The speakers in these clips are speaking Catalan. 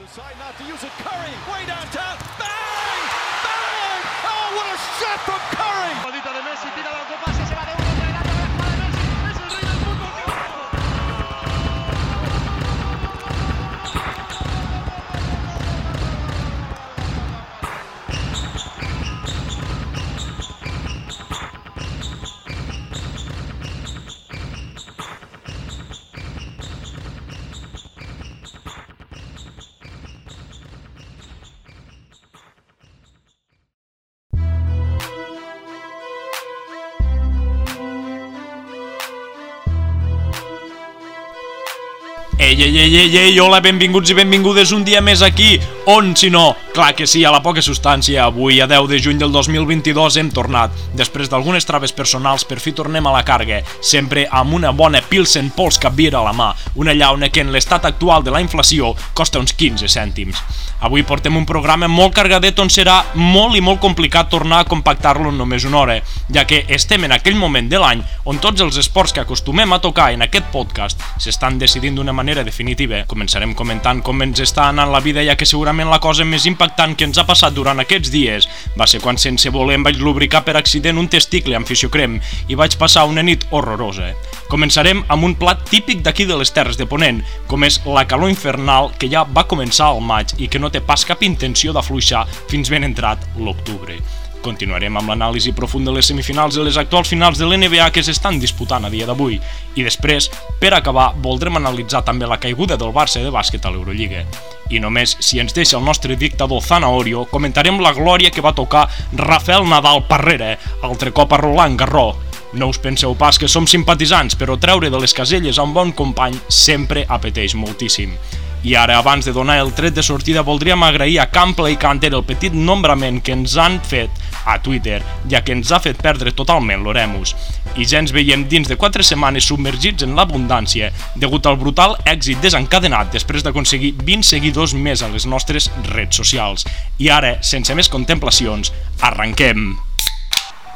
Decide not to use it. Curry, way downtown. Bang! Bang! Oh, what a shot from Curry! Ei, ei, ei, ei, ei, hola, benvinguts i benvingudes un dia més aquí, on si no? Clar que sí, a la poca substància, avui a 10 de juny del 2022 hem tornat. Després d'algunes traves personals, per fi tornem a la carga, sempre amb una bona Pilsen Polska Beer a la mà, una llauna que en l'estat actual de la inflació costa uns 15 cèntims. Avui portem un programa molt cargadet on serà molt i molt complicat tornar a compactar-lo en només una hora, ja que estem en aquell moment de l'any on tots els esports que acostumem a tocar en aquest podcast s'estan decidint d'una manera definitiva. Començarem comentant com ens està anant la vida, ja que segurament la cosa més impactant que ens ha passat durant aquests dies va ser quan sense voler em vaig lubricar per accident un testicle amb fisiocrem i vaig passar una nit horrorosa. Començarem amb un plat típic d'aquí de les Terres de Ponent, com és la calor infernal que ja va començar al maig i que no té pas cap intenció d'afluixar fins ben entrat l'octubre. Continuarem amb l'anàlisi profund de les semifinals i les actuals finals de l'NBA que s'estan disputant a dia d'avui. I després, per acabar, voldrem analitzar també la caiguda del Barça de bàsquet a l'Eurolliga. I només, si ens deixa el nostre dictador Zanahorio, comentarem la glòria que va tocar Rafael Nadal Parrera, altre cop a Roland Garros. No us penseu pas que som simpatitzants, però treure de les caselles a un bon company sempre apeteix moltíssim. I ara, abans de donar el tret de sortida, voldríem agrair a Cample i Canter el petit nombrament que ens han fet a Twitter, ja que ens ha fet perdre totalment l'Oremus. I ja ens veiem dins de 4 setmanes submergits en l'abundància, degut al brutal èxit desencadenat després d'aconseguir 20 seguidors més a les nostres redes socials. I ara, sense més contemplacions, arrenquem!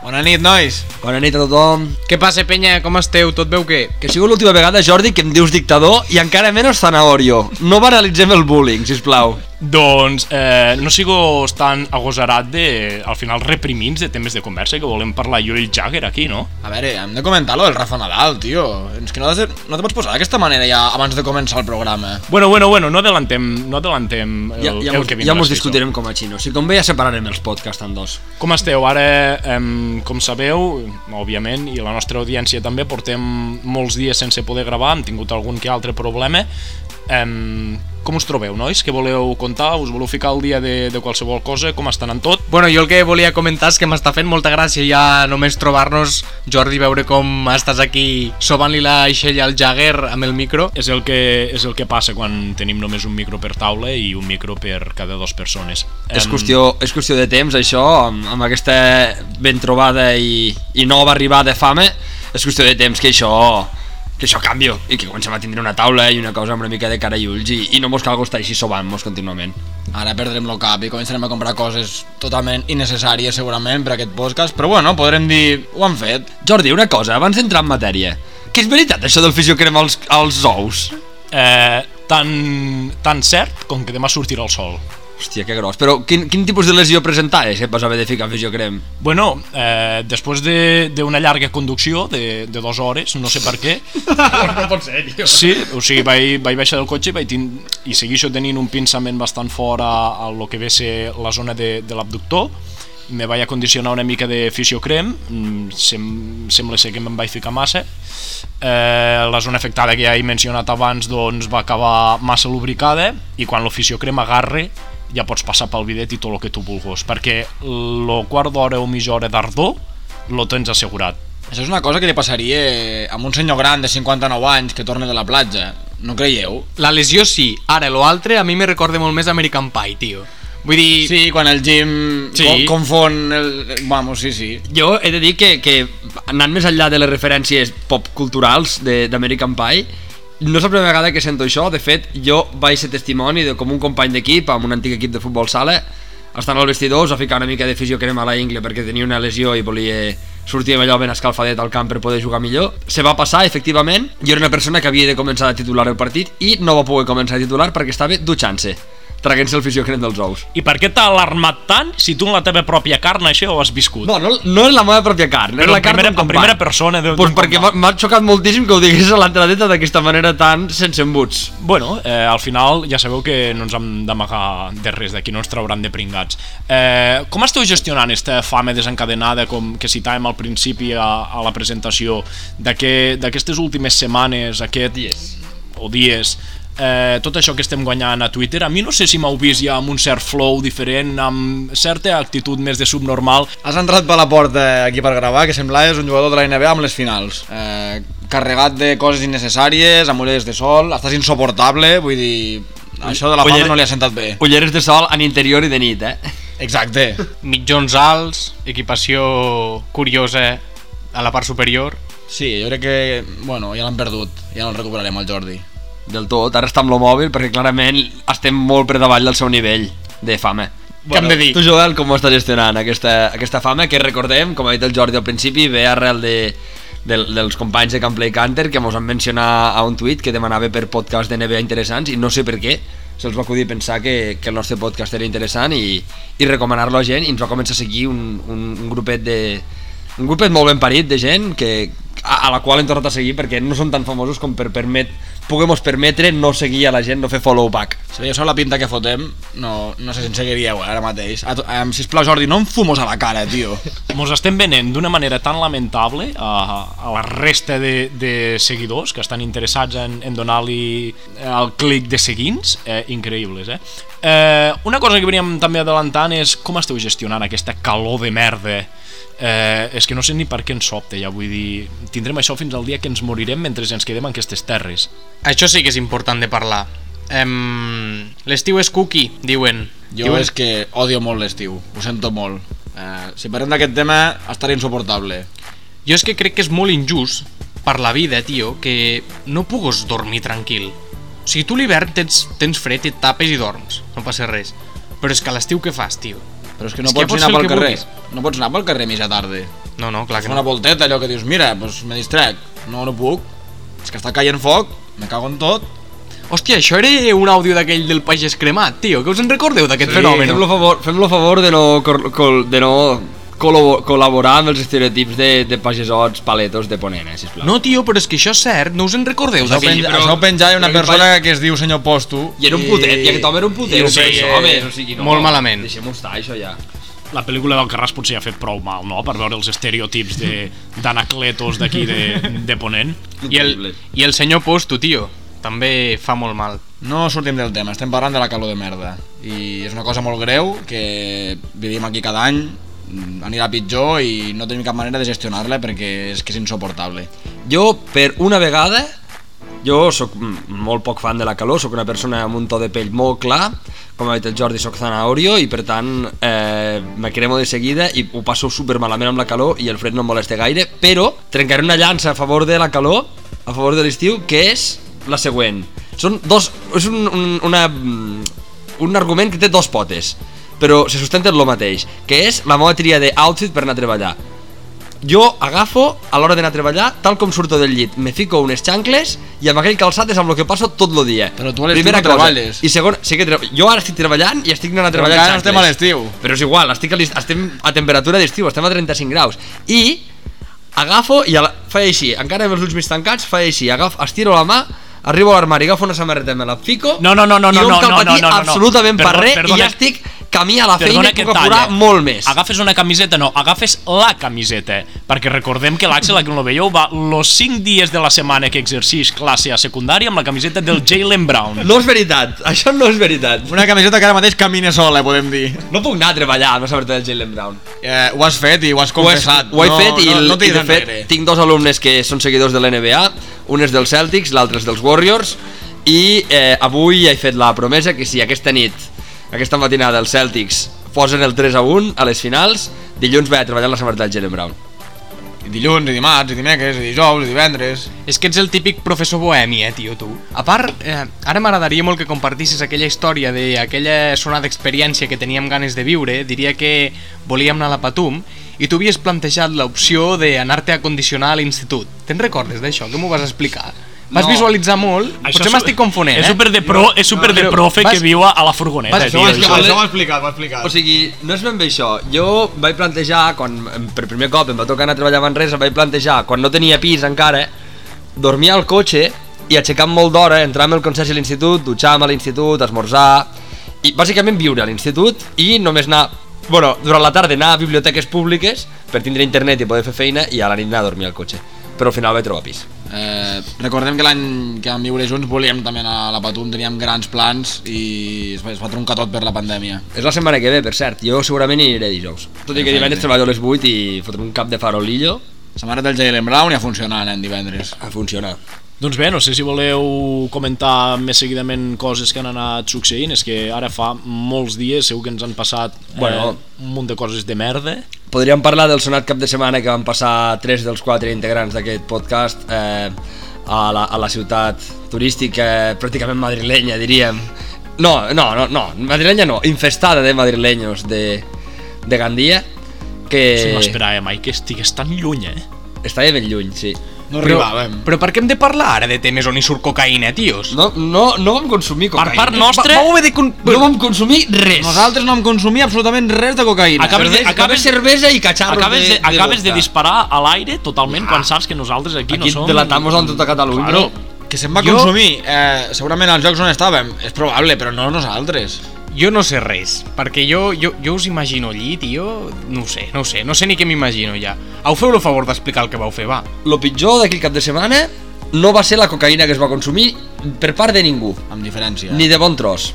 Bona nit, nois. Bona nit a tothom. Què passa, penya? Com esteu? Tot veu què? Que ha sigut l'última vegada, Jordi, que em dius dictador i encara menys Zanahorio. No banalitzem el bullying, si plau. Doncs eh, no sigueu tan agosarat de, al final, reprimins de temes de conversa que volem parlar jo i el Jagger aquí, no? A veure, hem de comentar-lo del Rafa Nadal, tio. És que no, de, no te pots posar d'aquesta manera ja abans de començar el programa. Bueno, bueno, bueno, no adelantem, no adelantem el, Ja, ja, el mos, que vindrà. ja mos discutirem com a xino. Si convé ja separarem els podcasts en dos. Com esteu? Ara, em, com sabeu, òbviament, i la nostra audiència també, portem molts dies sense poder gravar, hem tingut algun que altre problema. Em, com us trobeu, nois? Què voleu contar? Us voleu ficar al dia de, de qualsevol cosa? Com estan en tot? Bueno, jo el que volia comentar és que m'està fent molta gràcia ja només trobar-nos, Jordi, veure com estàs aquí sobant-li la aixella al Jagger amb el micro. És el, que, és el que passa quan tenim només un micro per taula i un micro per cada dues persones. És qüestió, és qüestió de temps, això, amb, amb aquesta ben trobada i, i nova arribada de fama, és qüestió de temps que això que això canvi i que comencem a tindre una taula i una cosa amb una mica de cara i ulls i, i no mos calgo estar així sobant-nos contínuament. Ara perdrem el cap i començarem a comprar coses totalment innecessàries segurament per aquest podcast, però bueno, podrem dir, ho han fet. Jordi, una cosa, abans d'entrar en matèria, que és veritat això del fisiocrem als, als ous? Eh, tan, tan cert com que demà sortirà el sol. Hòstia, que gros. Però quin, quin tipus de lesió presentaves que et vas haver de ficar fisiocrem? Bueno, eh, després de- d'una de, llarga conducció de, de dues hores, no sé per què, no pot ser, tio. sí, o sigui, vaig, vaig baixar del cotxe i, vaig tin i segueixo tenint un pinçament bastant fort a, a lo que ve ser la zona de, de l'abductor, me vaig acondicionar una mica de fisiocrem, mm, sem, sembla ser que me'n vaig ficar massa, eh, la zona afectada que ja he mencionat abans doncs va acabar massa lubricada i quan l'oficiocrem agarre ja pots passar pel bidet i tot el que tu vulguis perquè el quart d'hora o mitja hora d'ardor lo tens assegurat Això és una cosa que li passaria a un senyor gran de 59 anys que torna de la platja. No creieu? La lesió sí, ara lo altre a mi me recorda molt més American Pie, tio. Vull dir, Sí, quan el Jim Sí. confon el... Vamos, sí, sí. Jo he de dir que, que anant més enllà de les referències pop culturals de- d'American Pie, no és la primera vegada que sento això, de fet jo vaig ser testimoni de com un company d'equip amb un antic equip de futbol sala estant al vestidor, es va ficar una mica de fisiocrema a la ingle perquè tenia una lesió i volia sortir amb allò ben escalfadet al camp per poder jugar millor. Se va passar, efectivament, jo era una persona que havia de començar a titular el partit i no va poder començar a titular perquè estava dutxant-se traguent-se el fisiogen dels ous. I per què t'ha alarmat tant si tu en la teva pròpia carn això ho has viscut? No, no, no és la meva pròpia carn, Però és la carn primera- en primera persona de- pues perquè m'ha xocat moltíssim que ho digués a l'entradeta d'aquesta manera tan sense embuts. Bueno, eh, al final ja sabeu que no ens hem d'amagar de res, d'aquí no ens trauran de pringats. Eh, com esteu gestionant aquesta fame desencadenada, com que citàvem al principi a, a la presentació, d'aquest- d'aquestes últimes setmanes, aquest... Dies. o dies, eh, tot això que estem guanyant a Twitter, a mi no sé si m'heu vist ja amb un cert flow diferent, amb certa actitud més de subnormal. Has entrat per la porta aquí per gravar, que semblaves un jugador de la NBA amb les finals. Eh, carregat de coses innecessàries, amb ulleres de sol, estàs insoportable, vull dir... Això de la fama Ullere- no li ha sentat bé. Ulleres de sol en interior i de nit, eh? Exacte. Mitjons alts, equipació curiosa a la part superior. Sí, jo crec que, bueno, ja l'han perdut. Ja no el recuperarem, el Jordi. Del tot, ara està amb lo mòbil perquè clarament estem molt per davall del seu nivell de fama. Què hem de dir? Tu, Joel, com ho estàs gestionant, aquesta, aquesta fama que recordem, com ha dit el Jordi al principi, ve arrel de, del, dels companys de Camplay Canter que mos van mencionar a un tuit que demanava per podcast de NBA interessants i no sé per què se'ls va acudir pensar que, que el nostre podcast era interessant i, i recomanar-lo a gent i ens va començar a seguir un, un, un grupet de un grupet molt ben parit de gent que, a, a la qual hem tornat a seguir perquè no són tan famosos com per permet, puguem permetre no seguir a la gent, no fer follow back Si veieu la pinta que fotem, no, no sé si ens seguiríeu ara mateix. A, em, sisplau, Jordi, no em fumos a la cara, tio. Mos estem venent d'una manera tan lamentable a, a la resta de, de seguidors que estan interessats en, en donar-li el clic de seguins, eh, increïbles, eh? Eh? Una cosa que veníem també adelantant és com esteu gestionant aquesta calor de merda eh, és que no sé ni per què ens sobta ja vull dir, tindrem això fins al dia que ens morirem mentre ens quedem en aquestes terres Això sí que és important de parlar. Em... L'estiu és cookie, diuen. Jo diuen... és que odio molt l'estiu, ho sento molt. Eh, si parlem d'aquest tema, estaré insuportable. Jo és que crec que és molt injust per la vida, tio, que no pugues dormir tranquil. O sigui, tu l'hivern tens, tens fred i et tapes i dorms, no passa res. Però és que a l'estiu què fas, tio? Però és que no És que pots pots anar pel carrer. vulguis. No pots anar pel carrer mitja tarda. No, no, clar que Fer una no. volteta, allò que dius, mira, doncs me distrec. No, no puc. És que està caient foc, me cago en tot. Hòstia, això era un àudio d'aquell del pagès cremat, tio. Que us en recordeu d'aquest sí, fenomen? Fem-lo favor, fem favor de no, col, de no col·laborar amb els estereotips de, de pagesots paletos de Ponent, eh, sisplau. No, tio, però és que això és cert, no us en recordeu Això d'aquell... penja, però- això ho penjava una persona que es diu senyor Posto. I era un putet, i aquest home era un putet. i ho sí, feia home, o sigui, no, molt malament. Deixem-ho estar, això ja. la pel·lícula del Carràs potser ha fet prou mal, no?, per veure els estereotips de- d'anacletos d'aquí de, de Ponent. I el, I el senyor Posto, tio, també fa molt mal. No sortim del tema, estem parlant de la calor de merda. I és una cosa molt greu que vivim aquí cada any, anirà pitjor i no tenim cap manera de gestionar-la perquè és que és insoportable. Jo, per una vegada, jo sóc mm, molt poc fan de la calor, sóc una persona amb un to de pell molt clar, com ha dit el Jordi, sóc zanahorio i per tant eh, me cremo de seguida i ho passo super malament amb la calor i el fred no em molesta gaire, però trencaré una llança a favor de la calor, a favor de l'estiu, que és la següent. Són dos, és un, un, una, mm, un argument que té dos potes, però se sustenta en lo mateix, que és la meva tria d'outfit per anar a treballar jo agafo a l'hora d'anar a treballar tal com surto del llit, me fico unes xancles i amb aquell calçat és amb el que passo tot el dia Però tu a l'estiu no treballes. i segon, sí que tre... jo ara estic treballant i estic anant a Però treballar no estem a l'estiu. però és igual, estic a estem a temperatura d'estiu estem a 35 graus i agafo i la... faig així, encara amb els ulls mig tancats faig així, agafo, estiro la mà arribo a l'armari, agafo una samarreta, me la fico No, no, no, no, i no, no, em cal no, no, patir no, no, no. absolutament per Perdona, res i perdona. ja estic camí a la feina Perdona i que puc apurar talle. molt més Agafes una camiseta, no, agafes la camiseta, perquè recordem que l'Àxel, a qui no lo veieu, va los 5 dies de la setmana que exercix classe a secundària amb la camiseta del Jalen Brown. no és veritat, això no és veritat Una camiseta que ara mateix camina sola, podem dir. No puc anar a treballar amb la samarreta del Jalen Brown. Eh, ho has fet i ho has Ho, és, confessat. ho he no, fet i, no, no i de fet enrere. tinc dos alumnes que són seguidors de l'NBA, un és dels Celtics, l'altre és dels Warriors, i eh, avui he fet la promesa que si aquesta nit, aquesta matinada els Celtics posen el 3 a 1 a les finals, dilluns vaig a treballar la samarreta del Jalen Brown. I dilluns, i dimarts, i dimecres, i dijous, i divendres... És que ets el típic professor bohemi, eh, tio, tu. A part, eh, ara m'agradaria molt que compartissis aquella història d'aquella sonada experiència que teníem ganes de viure. Diria que volíem anar a la Patum i tu havies plantejat l'opció d'anar-te a condicionar a l'institut. Te'n recordes d'això? Que m'ho vas explicar? Vas No. visualitzar molt, potser és- m'estic confonent, És eh? super de, pro, és super de però profe vas- que viu a, la furgoneta, vas- tio. això això. Això ho ha explicat, ho ha explicat. O sigui, no és ben bé això. Jo vaig plantejar, quan per primer cop em va tocar anar a treballar a Manresa, vaig plantejar, quan no tenia pis encara, dormir al cotxe i aixecar molt d'hora, entrar amb el conserge a l'institut, dutxar-me a l'institut, esmorzar, i bàsicament viure a l'institut i només anar, bueno, durant la tarda anar a biblioteques públiques per tindre internet i poder fer feina i a la nit anar a dormir al cotxe. Però al final vaig trobar pis. Eh, recordem que l'any que vam viure junts volíem també anar a la Patum, teníem grans plans i es va, es va troncar tot per la pandèmia. És la setmana que ve, per cert. Jo segurament hi aniré dijous. Tot i que divendres treballo a les 8 i fotré un cap de farolillo La mare del Jalen Brown i a funcionar nen divendres. a funcionar. Doncs bé, no sé si voleu comentar més seguidament coses que han anat succeint, és que ara fa molts dies segur que ens han passat Bueno. eh, un munt de coses de merda. Podríem parlar del sonat cap de setmana que van passar tres dels quatre integrants d'aquest podcast eh, a, la, a la ciutat turística pràcticament madrilenya, diríem. No, no, no, no, madrilenya no, infestada de madrileños de, de Gandia, que No esperava mai que estigués tan lluny, eh? estava ben lluny, sí. No Però, arribàvem. però per què hem de parlar ara de temes on hi surt cocaïna, tios? No, no, no vam consumir Per cocaïna. part nostra, haver de... Con... No vam consumir res. Nosaltres no hem consumit absolutament res de cocaïna. Acabes de- Cervesa, acabes- cervesa i cacharros acabes de, de, de, acabes de vodka. disparar a l'aire totalment quan saps que nosaltres aquí, Aquí no som... delatamos en tota Catalunya. Claro. Que se'n va Jo- consumir, eh, segurament als jocs on estàvem, és probable, però no nosaltres. Jo no sé res, perquè jo, jo, jo us imagino allí, tio... No ho sé, no ho sé, no sé ni què m'imagino ja. Au, feu el favor d'explicar el que vau fer, va. Lo pitjor d'aquell cap de setmana no va ser la cocaïna que es va consumir per part de ningú, Amb diferència. ni de bon tros.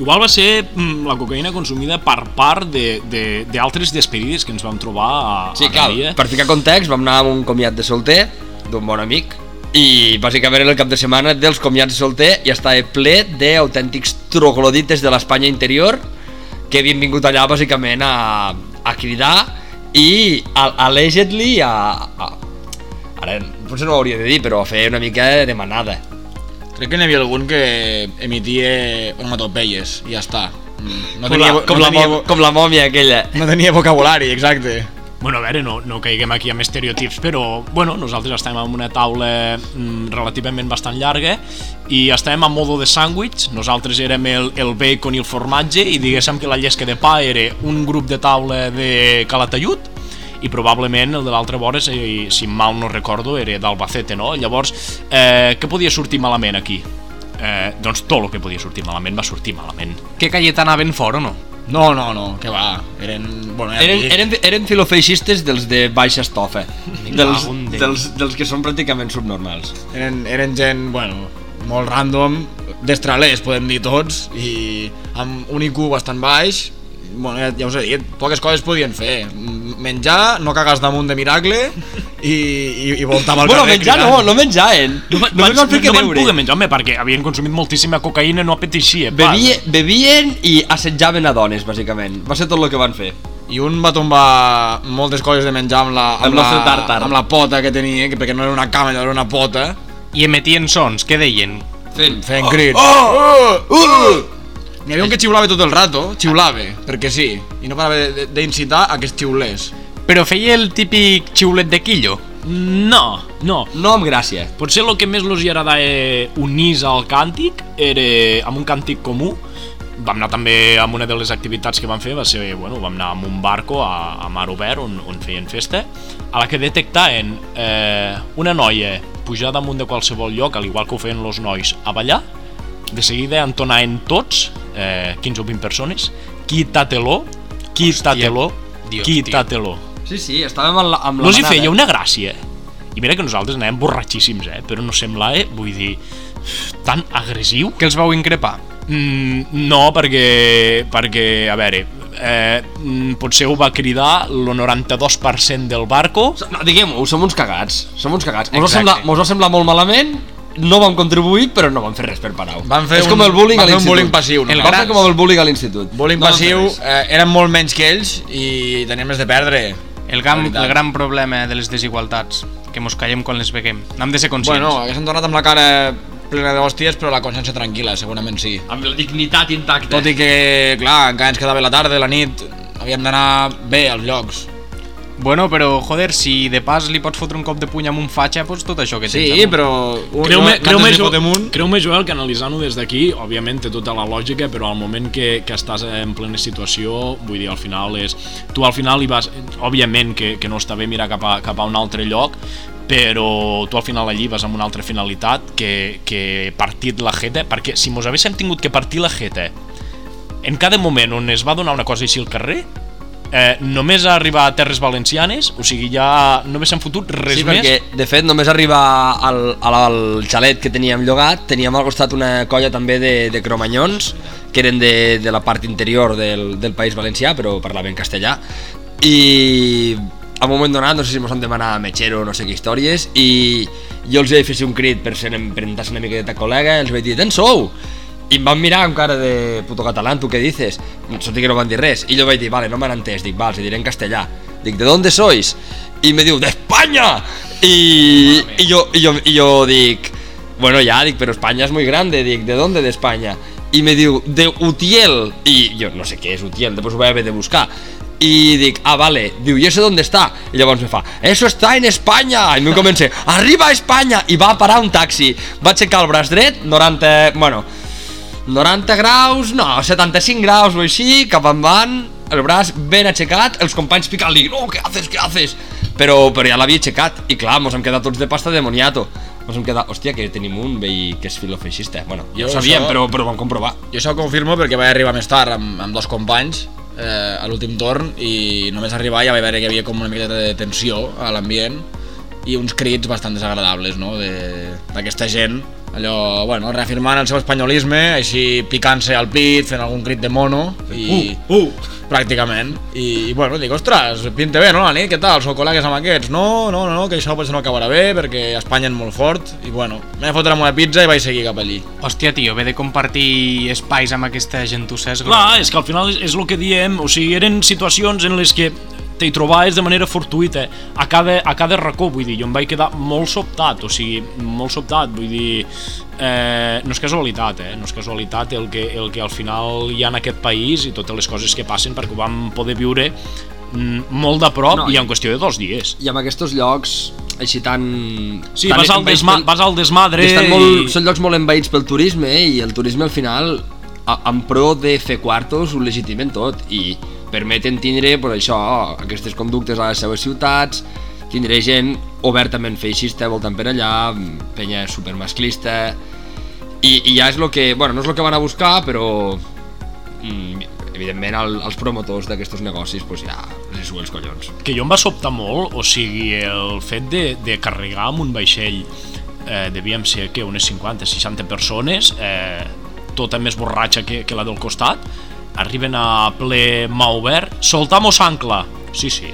Igual va ser mm, la cocaïna consumida per part d'altres de, de, despedides que ens vam trobar a, Sí, a clar, per ficar context, vam anar a un comiat de solter d'un bon amic i bàsicament el cap de setmana dels comiats de solter i estava ple d'autèntics troglodites de l'Espanya interior que havien vingut allà bàsicament a, a cridar i a, allegedly a, a, ara potser no ho hauria de dir però a fer una mica de manada Crec que n'hi havia algun que emitia onomatopeies i ja està. No com, tenia, la, com, no, la, tenia, vo- com la mòmia aquella no tenia vocabulari, exacte. Bueno, a veure, no, no caiguem aquí amb estereotips, però bueno, nosaltres estem en una taula mm, relativament bastant llarga i estem a modo de sàndwich, nosaltres érem el, el bacon i el formatge i diguéssim que la llesca de pa era un grup de taula de Calatayud i probablement el de l'altra vora, si, si mal no recordo, era d'Albacete, no? Llavors, eh, què podia sortir malament aquí? Eh, doncs tot el que podia sortir malament va sortir malament. Que Cayetana ben fora o no? No, no, no, que va. Eren... Bueno, ja eren, eren, eren filofeixistes dels de baixa estofa. Dels, dels, dels que són pràcticament subnormals. Eren, eren gent, bueno, molt random, destralers, podem dir tots, i amb un IQ bastant baix, bueno, ja, ja us he dit, poques coses podien fer. Menjar, no cagas damunt de miracle i, i, i voltar pel bueno, carrer menjar no, cridant. no menjaven No, només van no van poder menjar, home, perquè havien consumit moltíssima cocaïna, no apeteixia. Bevie, bevien i assetjaven a dones, bàsicament. Va ser tot el que van fer. I un va tombar moltes coses de menjar amb la, amb El la, tàrtar. amb la pota que tenia, que perquè no era una cama, era una pota, I emetien sons, què deien? Fent... fent crits. Oh! Oh! Uh! N'hi havia un que xiulava tot el rato, xiulava, perquè sí, i no parava d'incitar a que es xiulés. Però feia el típic xiulet de quillo? No, no. No amb gràcia. Potser el que més els agradava unir al càntic era amb un càntic comú. Vam anar també amb una de les activitats que vam fer, va ser, bueno, vam anar amb un barco a, a mar obert on, on feien festa, a la que detectaven eh, una noia pujar damunt de qualsevol lloc, al igual que ho feien els nois, a ballar, de seguida entonaven tots, eh, 15 o 20 persones, quítatelo, quítatelo, Dios, quítatelo. Sí, sí, estàvem amb la, amb la No hi feia una gràcia. I mira que nosaltres anàvem borratxíssims, eh? Però no semblava, vull dir, tan agressiu. Que els vau increpar? Mm, no, perquè, perquè, a veure, eh, mm, potser ho va cridar el 92% del barco. No, diguem-ho, som uns cagats. Som uns cagats. Mos va, semblar, mos va semblar molt malament, no vam contribuir, però no vam fer res per parar-ho. Van fer És un, com el bullying a fer un l'institut. bullying passiu. El El no? vam gran- fer com el bullying a l'institut. Bullying No passiu, eh, eren molt menys que ells i tenien més de perdre. El gran, el gran problema de les desigualtats, que mos callem quan les veguem. N'hem de ser conscients. Bueno, haguessin tornat amb la cara plena d'hòsties, però la consciència tranquil·la, segurament sí. Amb la dignitat intacta. Tot i que, clar, encara ens quedava la tarda, la nit, havíem d'anar bé als llocs. Bueno, però, joder, si de pas li pots fotre un cop de puny amb un fatxa, doncs tot això que tens Sí, damunt. però... un- Creu-me, no- creu-me, Jo- creu-me Joel, que analitzant-ho des d'aquí, òbviament té tota la lògica, però al moment que, que estàs en plena situació, vull dir, al final és... Tu al final hi vas... Òbviament que, que no està bé mirar cap a, cap a un altre lloc, però tu al final allí vas amb una altra finalitat que, que partit la jeta, perquè si mos haguéssim tingut que partir la jeta en cada moment on es va donar una cosa així al carrer, eh, només a arribar a Terres Valencianes, o sigui, ja no haguéssim fotut res Sí, més. perquè de fet només arribar al, al, al xalet que teníem llogat teníem al costat una colla també de, de cromanyons que eren de, de la part interior del, del País Valencià però parlaven castellà i a un moment donat no sé si mos han demanat metgero o no sé què històries i jo els vaig fer un crit per ser per intentar ser una miqueta col·lega els vaig dir, d'on sou? I em van mirar amb cara de puto català, tu què dices? Sort que no van dir res. I jo vaig dir, vale, no m'han entès. Dic, val, els diré en castellà. Dic, ¿de dónde sois? I me diu, de España! I, i, jo, i, jo, i jo dic, bueno, ja, dic, però Espanya és muy grande. Dic, ¿de dónde de España? I me diu, de Utiel. I jo no sé què és Utiel, després ho vaig haver de buscar. I dic, ah, vale, diu, ¿y eso dónde está? I llavors me fa, eso está en España! I mi comença, arriba a Espanya! I va parar un taxi. Va aixecar el braç dret, 90, bueno, 90 graus, no, 75 graus o així, cap endavant, el braç ben aixecat, els companys picant-li, no, què haces, què haces? Però, però ja l'havia aixecat, i clar, mos hem quedat tots de pasta de moniato. Mos hem quedat, hòstia, que tenim un veí que és filofeixista. Bueno, ja Jo ho sabíem, això- però, però ho vam comprovar. Jo això ho confirmo perquè vaig arribar més tard amb, amb dos companys eh, a l'últim torn i només arribar ja vaig veure que hi havia com una miqueta de tensió a l'ambient i uns crits bastant desagradables no? de- d'aquesta gent allò, bueno, reafirmant el seu espanyolisme així picant-se al pit, fent algun crit de mono i, Uh, uh. pràcticament. I, i bueno, dic, ostres, pinta bé, no, la nit, què tal, sou col·legues amb aquests? No, no, no, no que això potser no acabarà bé perquè Espanya és molt fort i bueno, m'he fotre amb una pizza i vaig seguir cap allí. Hòstia, tio, haver de compartir espais amb aquesta gentussa és Clar, és que al final és, és el que diem, o sigui, eren situacions en les que t'hi trobaves de manera fortuïta a cada, a cada racó, vull dir, jo em vaig quedar molt sobtat, o sigui, molt sobtat, vull dir, eh, no és casualitat, eh, no és casualitat el que, el que al final hi ha en aquest país i totes les coses que passen perquè ho vam poder viure mm, molt de prop No, i en qüestió de dos dies. I amb aquests llocs, així tan... Sí, tan vas al, desma pel- vas al desmadre I estan molt, i... Són llocs molt envaïts pel turisme eh? i el turisme al final a, en pro de fer quartos ho legitimen tot i permeten tindre per això aquestes conductes a les seves ciutats tindre gent obertament feixista voltant per allà, penya supermasclista i, i ja és el que, bueno, no és el que van a buscar però mm, evidentment el, els promotors d'aquests negocis pues ja els suen els collons. Que jo em va sobtar molt, o sigui, el fet de, de carregar amb un vaixell eh, devíem ser que unes 50-60 persones, eh, tota més borratxa que, que la del costat, arriben a ple mà obert, soltamos ancla, sí, sí,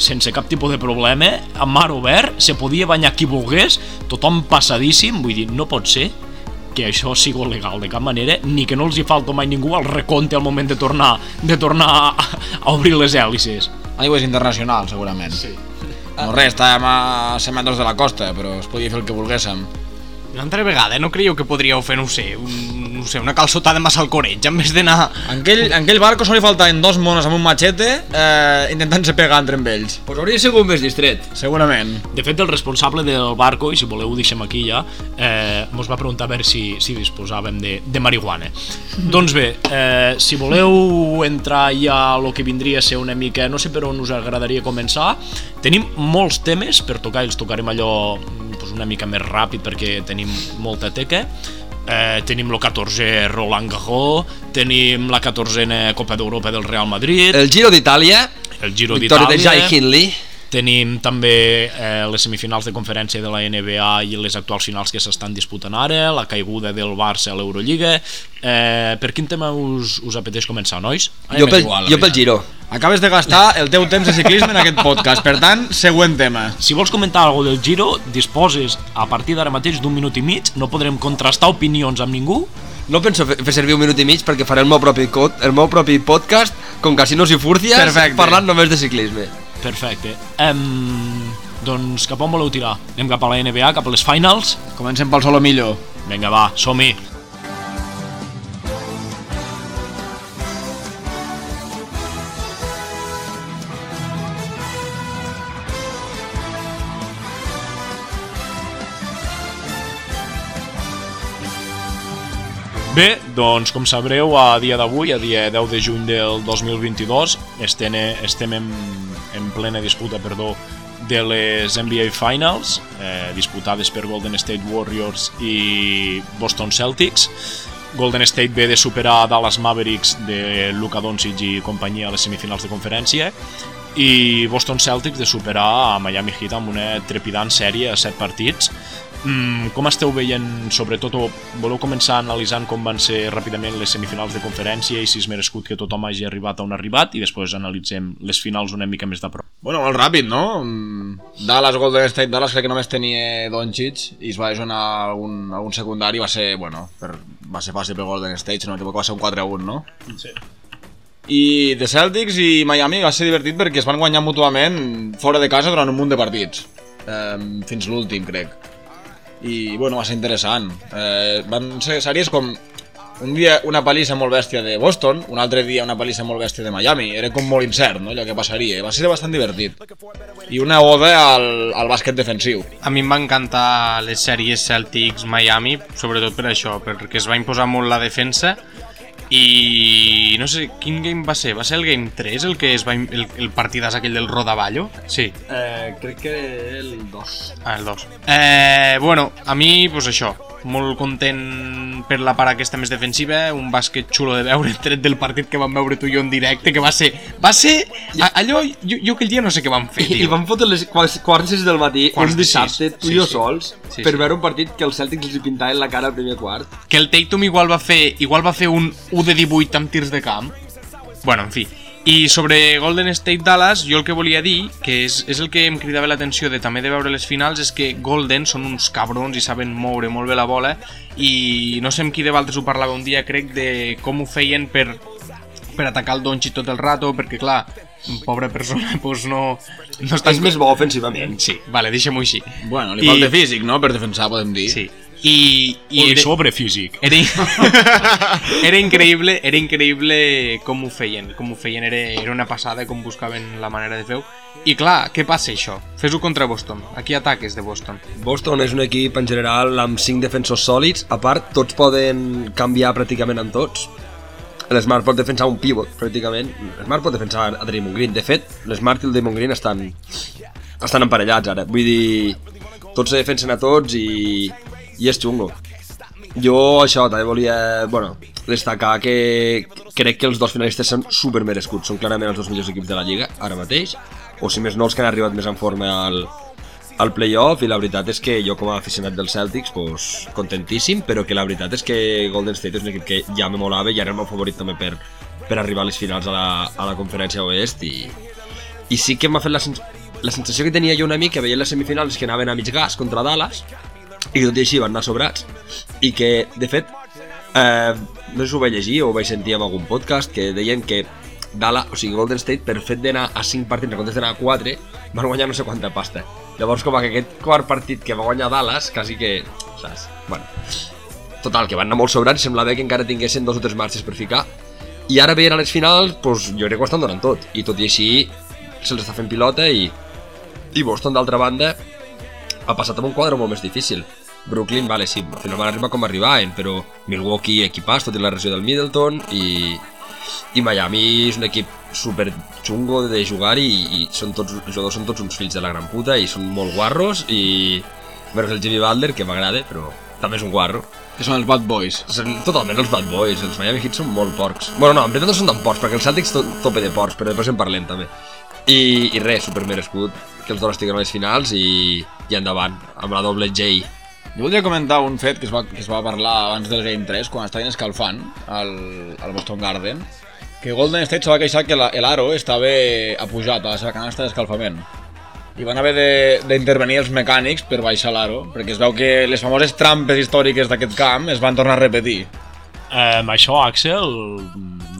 sense cap tipus de problema, amb mar obert, se podia banyar qui volgués, tothom passadíssim, vull dir, no pot ser que això sigui legal de cap manera, ni que no els hi falta mai ningú al recompte al moment de tornar, de tornar a, a obrir les hèlices. Aigües internacional, segurament. Sí. No res, estàvem a 100 metres de la costa, però es podia fer el que volguéssim. Una altra vegada, no creieu que podríeu fer, no ho sé, un, no sé una calçotada amb salcoreig en vez d'anar... En aquell, en aquell barco solo li faltaven dos monos amb un machete eh, intentant-se pegar entre amb ells. pues hauria sigut més distret Segurament. De fet, el responsable del barco, i si voleu ho deixem aquí ja, eh, mos va preguntar a veure si, si disposàvem de, de marihuana. doncs bé, eh, si voleu entrar ja a lo que vindria a ser una mica, no sé per on us agradaria començar, tenim molts temes per tocar, i els tocarem allò pues, una mica més ràpid perquè tenim molta teca. Eh, tenim el 14 Roland Garros, tenim la 14a Copa d'Europa del Real Madrid, el Giro d'Itàlia. El Giro victòria de d'Itàlia, Jai Hindley Tenim també eh, les semifinals de conferència de la NBA i les actuals finals que s'estan disputant ara, la caiguda del Barça a l'Eurolliga. Eh, per quin tema us, us apeteix començar, nois? A jo pel, igual, jo pel. Giro Acabes de gastar el teu temps de ciclisme en aquest podcast, per tant, següent tema. Si vols comentar alguna del Giro, disposes a partir d'ara mateix d'un minut i mig, no podrem contrastar opinions amb ningú, no penso fer, servir un minut i mig perquè faré el meu propi, cot, el meu propi podcast com Casinos i Furcias Perfecte. parlant només de ciclisme Perfecte. Um, doncs cap on voleu tirar? Anem cap a la NBA, cap a les finals? Comencem pel solo millor. Vinga, va, som-hi. Bé, doncs com sabreu, a dia d'avui, a dia 10 de juny del 2022, estem, estem en, en plena disputa perdó, de les NBA Finals, eh, disputades per Golden State Warriors i Boston Celtics. Golden State ve de superar Dallas Mavericks de Luka Doncic i companyia a les semifinals de conferència i Boston Celtics de superar a Miami Heat amb una trepidant sèrie a 7 partits Mm, com esteu veient, sobretot, o voleu començar analitzant com van ser ràpidament les semifinals de conferència i si és merescut que tothom hagi arribat on ha arribat i després analitzem les finals una mica més de prop. Bueno, molt ràpid, no? Dallas, Golden State, Dallas crec que només tenia Doncic i es va lesionar algun, algun secundari, va ser, bueno, per, va ser fàcil per Golden State, si no m'equivoco va ser un 4-1, no? Sí. I de Celtics i Miami va ser divertit perquè es van guanyar mútuament fora de casa durant un munt de partits. Eh, fins l'últim, crec. I, bueno, va ser interessant. Eh, van ser sèries com un dia una palissa molt bèstia de Boston, un altre dia una palissa molt bèstia de Miami. Era com molt incert, no?, allò que passaria. Va ser bastant divertit. I una oda al, al bàsquet defensiu. A mi em va encantar les sèries Celtics-Miami, sobretot per això, perquè es va imposar molt la defensa i no sé quin game va ser, va ser el game 3 el que es va, el, el partidàs aquell del Rodaballo? Sí, Eh, crec que el 2. Ah, el 2. Eh, bueno, a mi, pues això, molt content per la part aquesta més defensiva, un bàsquet xulo de veure, tret del partit que vam veure tu i jo en directe, que va ser... Va ser... a- Allò, jo, jo aquell dia no sé què vam fer, I tio. van fotre les quarts, i sis del matí, Quarts un de dissabte, tu Sí, i jo sí. sols, Sí, per sí. veure un partit que els Celtics els pintaven la cara al primer quart. Que el Tatum igual va fer, igual va fer un 1 de 18 amb tirs de camp. Bueno, en fi. I sobre Golden State Dallas, jo el que volia dir, que és, és el que em cridava l'atenció de també de veure les finals, és que Golden són uns cabrons i saben moure molt bé la bola i no sé amb qui de Valtres ho parlava un dia, crec, de com ho feien per, per atacar el Doncic tot el rato, perquè clar, pobra persona, doncs no, no està... És més bo ofensivament. Sí, vale, deixem-ho així. Bueno, li I- falta físic, no?, per defensar, podem dir. Sí. I, i I era- sobre físic. era, era increïble, era increïble com ho feien, com ho feien, era, era una passada com buscaven la manera de fer-ho. I clar, què passa això? Fes-ho contra Boston. Aquí ataques de Boston. Boston és un equip en general amb 5 defensors sòlids, a part tots poden canviar pràcticament amb tots. L'Smart pot defensar un pivot, pràcticament. L'Smart pot defensar a Draymond Green. De fet, l'Smart i el Draymond Green estan, estan emparellats ara. Vull dir, tots se defensen a tots i, i és xungo. Jo això també volia bueno, destacar que crec que els dos finalistes són super merescuts, són clarament els dos millors equips de la Lliga ara mateix, o si més no els que han arribat més en forma al, al playoff. I la veritat és que jo com a aficionat dels Celtics pues, contentíssim, però que la veritat és que Golden State és un equip que ja me molava i ara era el meu favorit també per, per arribar a les finals a la, a la conferència oest. I, i sí que m'ha fet la, sens la sensació que tenia jo una mica veient les semifinals que anaven a mig gas contra Dallas i tot i així van anar sobrats i que de fet eh, no sé si ho vaig llegir o ho vaig sentir en algun podcast que deien que Dallas, o sigui Golden State per fet d'anar a 5 partits en comptes d'anar a 4 van guanyar no sé quanta pasta. Llavors com que aquest quart partit que va guanyar Dallas quasi que, saps? Bueno, total, que van anar molt sobrats i semblava que encara tinguessin dos o tres marxes per ficar. I ara veient a les finals, doncs, jo crec que ho estan donant tot. I tot i així se'ls està fent pilota i, i Boston d'altra banda ha passat amb un quadre molt més difícil Brooklyn, vale, sí, al final van arribar com arribaven però Milwaukee equipàs, tot i la regió del Middleton i, i Miami és un equip super xungo de jugar i, i són tots, els jugadors són tots uns fills de la gran puta i són molt guarros i menys el Jimmy Butler que m'agrada però també és un guarro Que són els bad boys. són totalment els bad boys, els Miami Heat són molt porcs. Bueno, no, en veritat no són tan porcs, perquè els Celtics to tope de porcs, però després en parlem també. I, i res, super merescut que els dos estiguen a les finals i, i endavant, amb la doble J. Jo voldria comentar un fet que es va, que es va parlar abans del Game 3, quan estaven escalfant al, al Boston Garden, que Golden State se va queixar que la, el aro estava apujat a la seva canasta d'escalfament. I van haver d'intervenir els mecànics per baixar l'aro, perquè es veu que les famoses trampes històriques d'aquest camp es van tornar a repetir. Eh, això, Axel,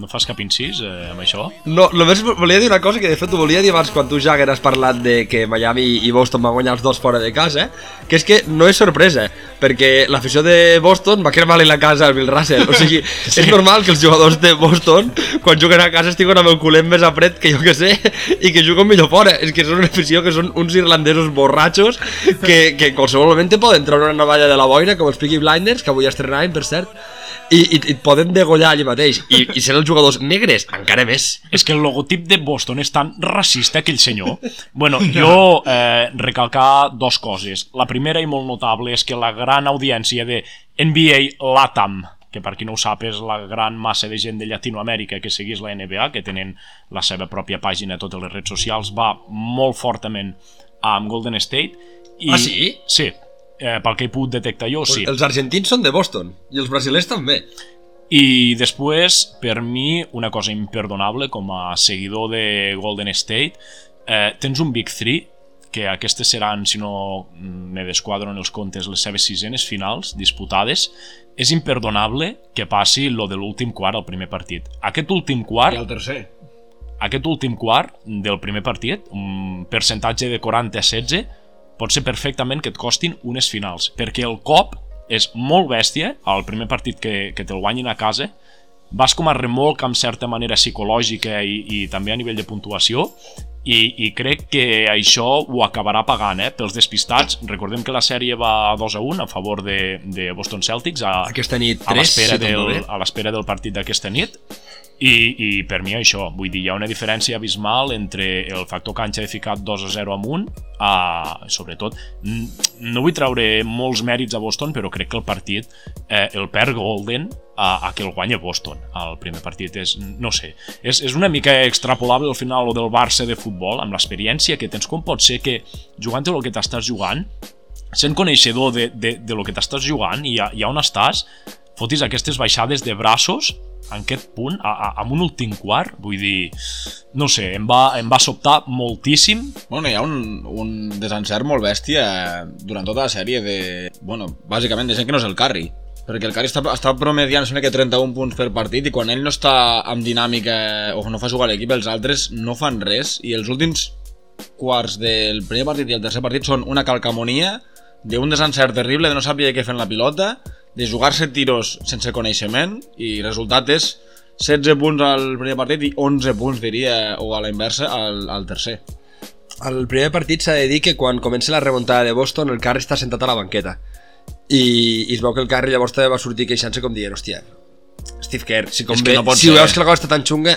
no fas cap incís eh, amb això? No, només volia dir una cosa que de fet ho volia dir abans quan tu, Jagger, has parlat de que Miami i Boston van guanyar els dos fora de casa, que és que no és sorpresa, perquè l'afició de Boston va cremar-li la casa al Bill Russell, o sigui, sí. és normal que els jugadors de Boston, quan juguen a casa, estiguen amb el culet més a fred que jo que sé, i que juguen millor fora, és que són una afició que són uns irlandesos borratxos que, que en qualsevol moment poden treure una navalla de la boina, com els Peaky Blinders, que avui estrenaven, per cert, i, i, i et poden degollar allà mateix i, i ser els jugadors negres encara més És que el logotip de Boston és tan racista, aquell senyor. Bueno, jo eh, recalcar dos coses. La primera i molt notable és que la gran audiència de NBA LATAM, que per qui no ho sap és la gran massa de gent de Llatinoamèrica que seguís la NBA, que tenen la seva pròpia pàgina a totes les redes socials, va molt fortament amb Golden State. I, Ah, sí? Sí, eh, pel que he pogut detectar jo, sí. els argentins són de Boston i els brasilers també I després, per mi, una cosa imperdonable com a seguidor de Golden State, eh, tens un Big 3 que aquestes seran, si no me desquadro en els comptes, les seves sisenes finals disputades, és imperdonable que passi lo de l'últim quart al primer partit. Aquest últim quart, I el tercer. aquest últim quart del primer partit, un percentatge de 40 a 16, pot ser perfectament que et costin unes finals, perquè el cop és molt bèstia, al primer partit que, que te'l guanyin a casa, vas com a remolc amb certa manera psicològica i, i també a nivell de puntuació i, i crec que això ho acabarà pagant, eh? Pels despistats, recordem que la sèrie va 2 a 1 a favor de, de Boston Celtics a, Aquesta nit a 3, l'espera si del, a l'espera del partit d'aquesta nit i, i per mi això, vull dir, hi ha una diferència abismal entre el factor canxa de ficat 2 a 0 amunt a, sobretot, no vull treure molts mèrits a Boston, però crec que el partit eh, el perd Golden a, a que el guanya Boston. El primer partit és, no sé és, és una mica extrapolable al final lo del Barça de futbol, amb l'experiència que tens com pot ser que jugant el que t'estàs jugant sent coneixedor de, de, de lo que t'estàs jugant i, a, i on estàs fotis aquestes baixades de braços en aquest punt, a, a, amb un últim quart vull dir, no sé em va, em va sobtar moltíssim Bueno, hi ha un, un desencert molt bèstia durant tota la sèrie de... Bueno, bàsicament de gent que no és el Curry. Perquè el Curry està, està promediant sembla que 31 punts per partit i quan ell no està amb dinàmica o no fa jugar l'equip, els altres no fan res i els últims quarts del primer partit i el tercer partit són una calcamonia d'un desencert terrible de no saber què fer amb la pilota, de jugar-se tiros sense coneixement i resultat és 16 punts al primer partit i 11 punts, diria, o a la inversa, al, al tercer. Al primer partit s'ha de dir que quan comença la remuntada de Boston el Carri està sentat a la banqueta i, i es veu que el Carri llavors també va sortir queixant-se com dient hòstia, Steve Kerr, si, com que ve, no si veus que la cosa està tan xunga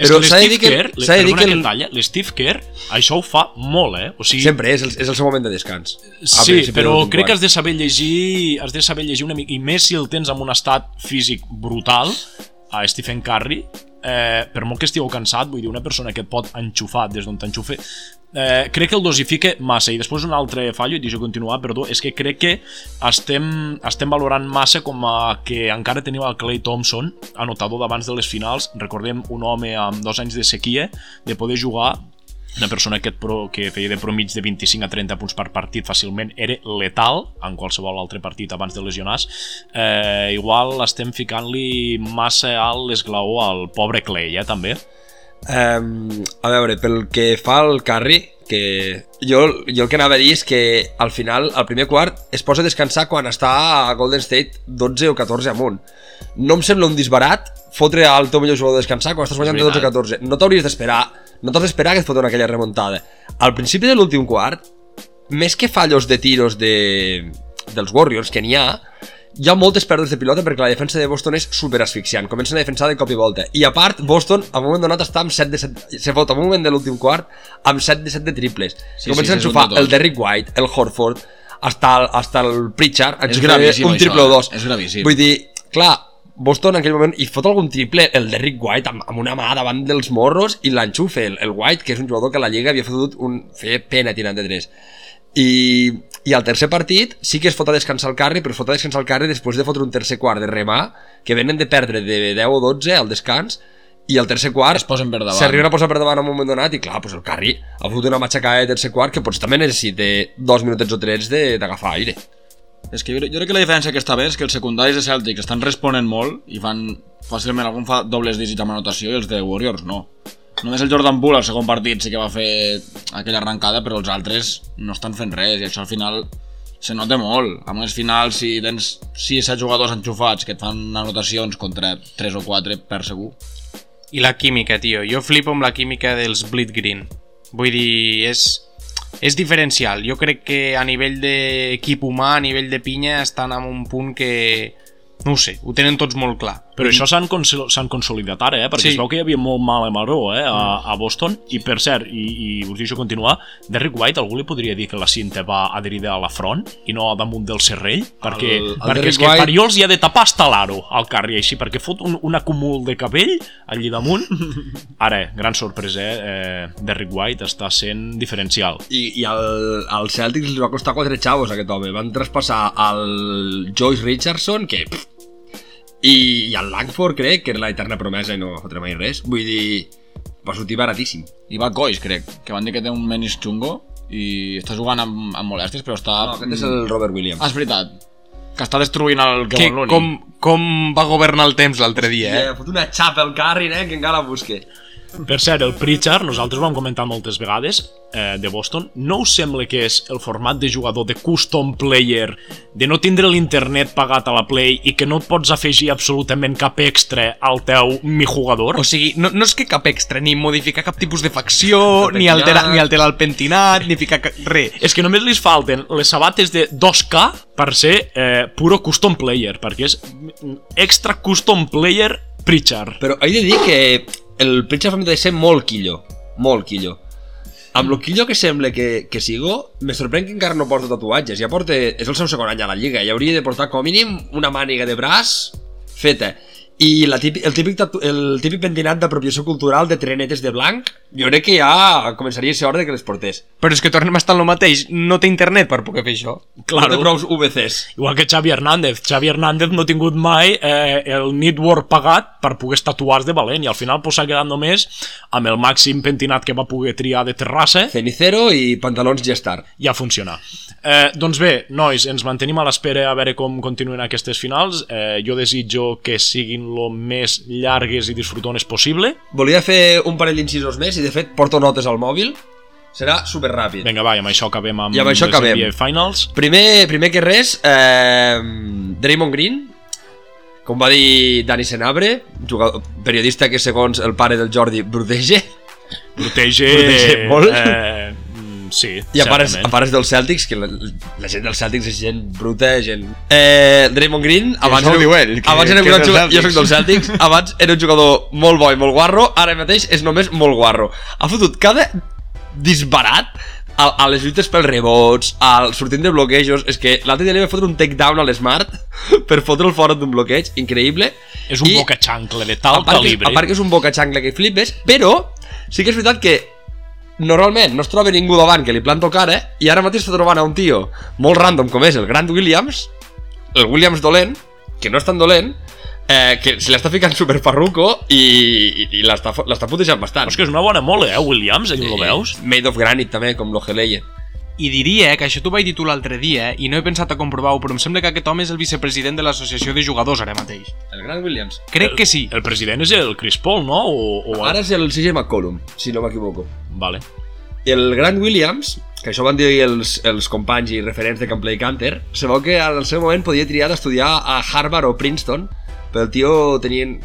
però s'ha de dir que, Kerr, s'ha de dir que el, talla, l'Steve Kerr això ho fa molt, eh? O sigui, sempre és el, és el seu moment de descans Sí, principi però crec que has de saber llegir, has de saber llegir una mica, i més si el tens amb un estat físic brutal, a Stephen Curry, eh, per molt que estigueu cansat, vull dir, una persona que et pot enxufar des d'on t'enxufe, eh, crec que el dosifica massa. I després un altre fallo, i deixo continuar, perdó, és que crec que estem, estem valorant massa com a que encara teniu el Clay Thompson, anotador d'abans de les finals, recordem un home amb dos anys de sequia, de poder jugar. Una persona que, pro, que feia de promig de 25 a 30 punts per partit fàcilment era letal en qualsevol altre partit abans de lesionar eh, igual estem ficant-li massa alt l'esglaó al pobre Clay, eh, també Um, a veure, pel que fa al Carri, que jo, jo el que anava a dir és que al final, al primer quart, es posa a descansar quan està a Golden State 12 o 14 amunt. No em sembla un disbarat fotre al teu millor jugador a descansar quan estàs guanyant de 12 a 14. No t'hauries d'esperar, no t'has d'esperar que et foten aquella remuntada. Al principi de l'últim quart, més que fallos de tiros de, dels Warriors, que n'hi ha, hi ha moltes pèrdues de pilota perquè la defensa de Boston és super asfixiant, comencen a defensar de cop i volta. I a part, Boston, a un moment donat, està amb 7 de 7, se fot a un moment de l'últim quart amb 7 de 7 de triples. Sí, comencen sí, a de el. Derrick White, el Horford, hasta el, hasta el Pritchard, gravíssim, un això, triple o eh? dos. És gravíssim. Vull dir, clar, Boston en aquell moment i fot algun triple el Derrick White amb, amb una mà davant dels morros i l'enxufa el, el White que és un jugador que a la Lliga havia fotut un, feia pena tirant de 3 i, i al tercer partit sí que es fot a descansar el Carri però es fot a descansar el Carri després de fotre un tercer quart de remar que venen de perdre de 10 o 12 al descans i al tercer quart Es posen per davant. s'arriben a posar per davant en un moment donat i clar, pues el Carri ha fotut una matxacada de tercer quart que potser també necessita dos minutets o tres de- d'agafar aire És que jo, jo crec que la diferència que està bé és que els secundaris de Celtics estan responent molt i fan fàcilment algun fa dobles dígits amb anotació i els de Warriors no. Només el Jordan Poole al segon partit sí que va fer aquella arrencada, però els altres no estan fent res i això al final se nota molt. A més finals, si tens 6 o 7 jugadors enxufats que et fan anotacions contra 3 o 4 per segur, I la química, tio. Jo flipo amb la química dels Bleed Green. Vull dir, és, és diferencial. Jo crec que a nivell d'equip humà, a nivell de pinya, estan en un punt que No sé, ho tenen tots molt clar. Però això s'han consol s'han consolidat ara, eh? perquè Sí. es veu que hi havia molt mal a maró eh? a, a Boston, i per cert, i, i us deixo continuar, Derrick White, algú li podria dir que la cinta va adherida a la front i no damunt del serrell? Perquè, el perquè Derrick és que White- Pariols hi ha de tapar hasta l'aro al carri, així, perquè fot un, un acumul de cabell allí damunt. Ara, gran sorpresa, eh? eh Derrick White està sent diferencial. I, i al, al Celtics li va costar quatre xavos aquest home. Van traspassar al Joyce Richardson, que... Pff, i, i al Langford, crec, que era l'eterna promesa i no va fotre mai res. Vull dir, va sortir baratíssim. I va Coix, crec, que van dir que té un menis xungo i està jugant amb, amb molèsties, però està... No, aquest és el Robert Williams. Ah, és veritat. Que està destruint el Que, Looney. com, com va governar el temps l'altre dia, eh? Eh, fot una xapa al carri, eh, que encara la busque. Per cert, el Pritchard, nosaltres ho vam comentar moltes vegades, eh, de Boston, no us sembla que és el format de jugador de custom player, de no tindre l'internet pagat a la Play i que no et pots afegir absolutament cap extra al teu mi jugador? O sigui, no, no és que cap extra, ni modificar cap tipus de facció, ni alterar, ni alterar el pentinat, ni ficar ca- res. És que només li falten les sabates de 2K per ser eh, puro custom player, perquè és extra custom player Pritchard. Però he de dir que el Pritchard fa de ser molt quillo. Molt quillo. Amb lo quillo que sembla que, que sigo, me sorprèn que encara no porta tatuatges. Ja porta... És el seu segon any a la Lliga. Ja hauria de portar com a mínim una màniga de braç feta. I la típic, el, típic tatu, el típic pentinat d'apropiació cultural de trenetes de blanc, jo crec que ja començaria a ser hora de que les portés. Però és que tornem a estar en el mateix, no té internet per poder fer això. Claro. No té prou VCs. Igual que Xavi Hernández. Xavi Hernández no ha tingut mai eh, el network pagat per poder tatuar de valent i al final pues, s'ha quedat només amb el màxim pentinat que va poder triar de terrassa Cenicero i pantalons Gestar. ja funciona. Eh, doncs bé, nois, ens mantenim a l'espera a veure com continuen aquestes finals. Eh, jo desitjo que siguin lo més llargues i disfrutones possible. Volia fer un parell d'incisos més i de fet porto notes al mòbil. Serà super ràpid. Vinga, va, i amb això acabem amb I amb això acabem. NBA Finals. Primer, primer que res, eh, Draymond Green, com va dir Dani Senabre, jugador, periodista que segons el pare del Jordi brutege, Protege... Protege molt. Eh, sí, i a pares, a pares dels Celtics, que la, la gent dels Celtics és gent bruta, gent... Eh, Draymond Green, abans, ho era, diu ell, que- abans era un gran jugador, jo soc Celtics. dels Celtics, abans era un jugador molt bo i molt guarro, ara mateix és només molt guarro. Ha fotut cada disbarat a, a les lluites pels rebots, al sortint de bloquejos, és que l'altre dia li va fotre un takedown a l'Smart per fotre'l fora d'un bloqueig, increïble. És un I- boca xancle de tal a part, que, calibre. a part que és un boca xancle que flipes, però sí que és veritat que normalment no es troba ningú davant que li planto cara i ara mateix està trobant a un tio molt random com és el Grant Williams, el Williams dolent, que no és tan dolent, eh, que se l'està ficant super parruco i, i, i l'està putejant bastant. És que és una bona mole, eh, Williams, ahí lo veus? Made of granite també, com l'Ogeleye. I diria que això t'ho vaig dir tu l'altre dia i no he pensat a comprovar-ho, però em sembla que aquest home és el vicepresident de l'associació de jugadors ara mateix. El Grant Williams. Crec que sí. El president és el Chris Paul, no? O, o... Ara és el CJ McCollum, si no m'equivoco. Vale. el Grant Williams, que això van dir els, els companys i referents de Camplay Canter, se veu que en el seu moment podia triar d'estudiar a Harvard o Princeton, però el tio tenien...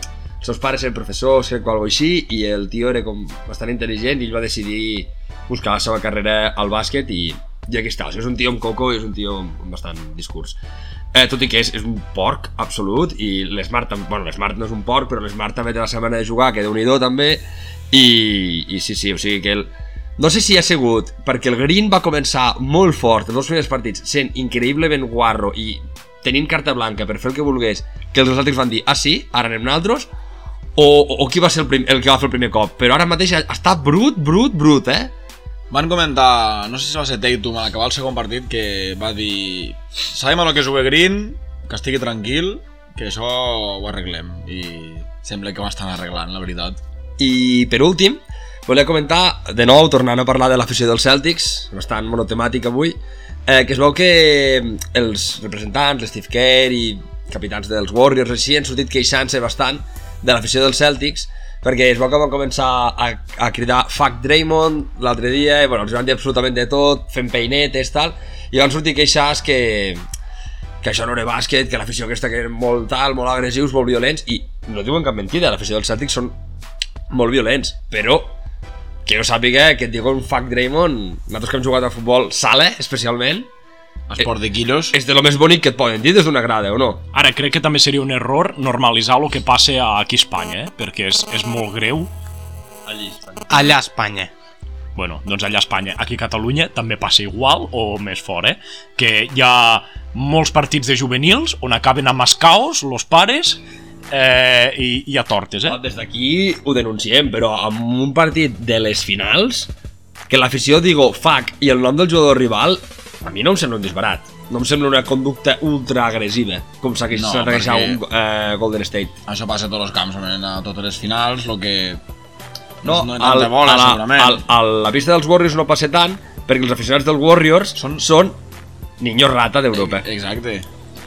Els seus pares eren professors, crec, o alguna així, i el tio era com bastant intel·ligent i ell va decidir buscar la seva carrera al bàsquet i, i aquí està. O sigui, és un tio amb coco i és un tio amb, bastant discurs. Eh, tot i que és, és un porc absolut i l'Smart, bueno, l'Smart no és un porc, però l'Smart també té la seva manera de jugar, que déu nhi també, i, i sí, sí, o sigui que el, no sé si ha sigut perquè el Green va començar molt fort els dos primers partits, sent increïblement guarro i tenint carta blanca per fer el que volgués, que els Celtics van dir ah sí, ara anem nosaltres o, o, o qui va ser el, el que va fer el primer cop però ara mateix està brut, brut, brut eh? Van comentar, no sé si va ser Tatum a l'acabar el segon partit, que va dir sabem el que és Green, que estigui tranquil, que això ho arreglem. I sembla que ho estan arreglant, la veritat. I per últim, volia comentar, de nou, tornant a parlar de l'afició dels Celtics, bastant monotemàtic avui, eh, que es veu que els representants, l'Steve Kerr i capitans dels Warriors així, han sortit queixant-se bastant de l'afició dels Celtics, perquè es veu que van començar a, a cridar fuck Draymond l'altre dia, i bueno, els van dir absolutament de tot, fent peinetes, tal, i van sortir queixats que, que això no era bàsquet, que l'afició aquesta que eren molt tal, molt agressius, molt violents, i no diuen cap mentida, l'afició dels Celtics són molt violents, però que jo sàpiga que et diuen fuck Draymond, nosaltres que hem jugat a futbol sala, especialment, Esport de quillos. És de lo més bonic que et poden dir des d'una grada, o no? Ara, crec que també seria un error normalitzar el que passa aquí a Espanya, eh? perquè és, és molt greu. Allà a Espanya. Bueno, doncs allà a Espanya. Aquí a Catalunya també passa igual, o més fort, eh? Que hi ha molts partits de juvenils on acaben amb escaos, los pares, eh, i hi ha tortes, eh? Des d'aquí ho denunciem, però amb un partit de les finals, que l'afició digo fuck i el nom del jugador rival, a mi no em sembla un disbarat. No em sembla una conducta ultra agressiva, com s'ha No, perquè- un eh, Golden State. Això passa a tots els camps, a totes les finals, el que... No, no hi ha tanta bola, a, la, segurament. al, a la pista dels Warriors no passa tant, perquè els aficionats dels Warriors són, són niños rata d'Europa. Exacte.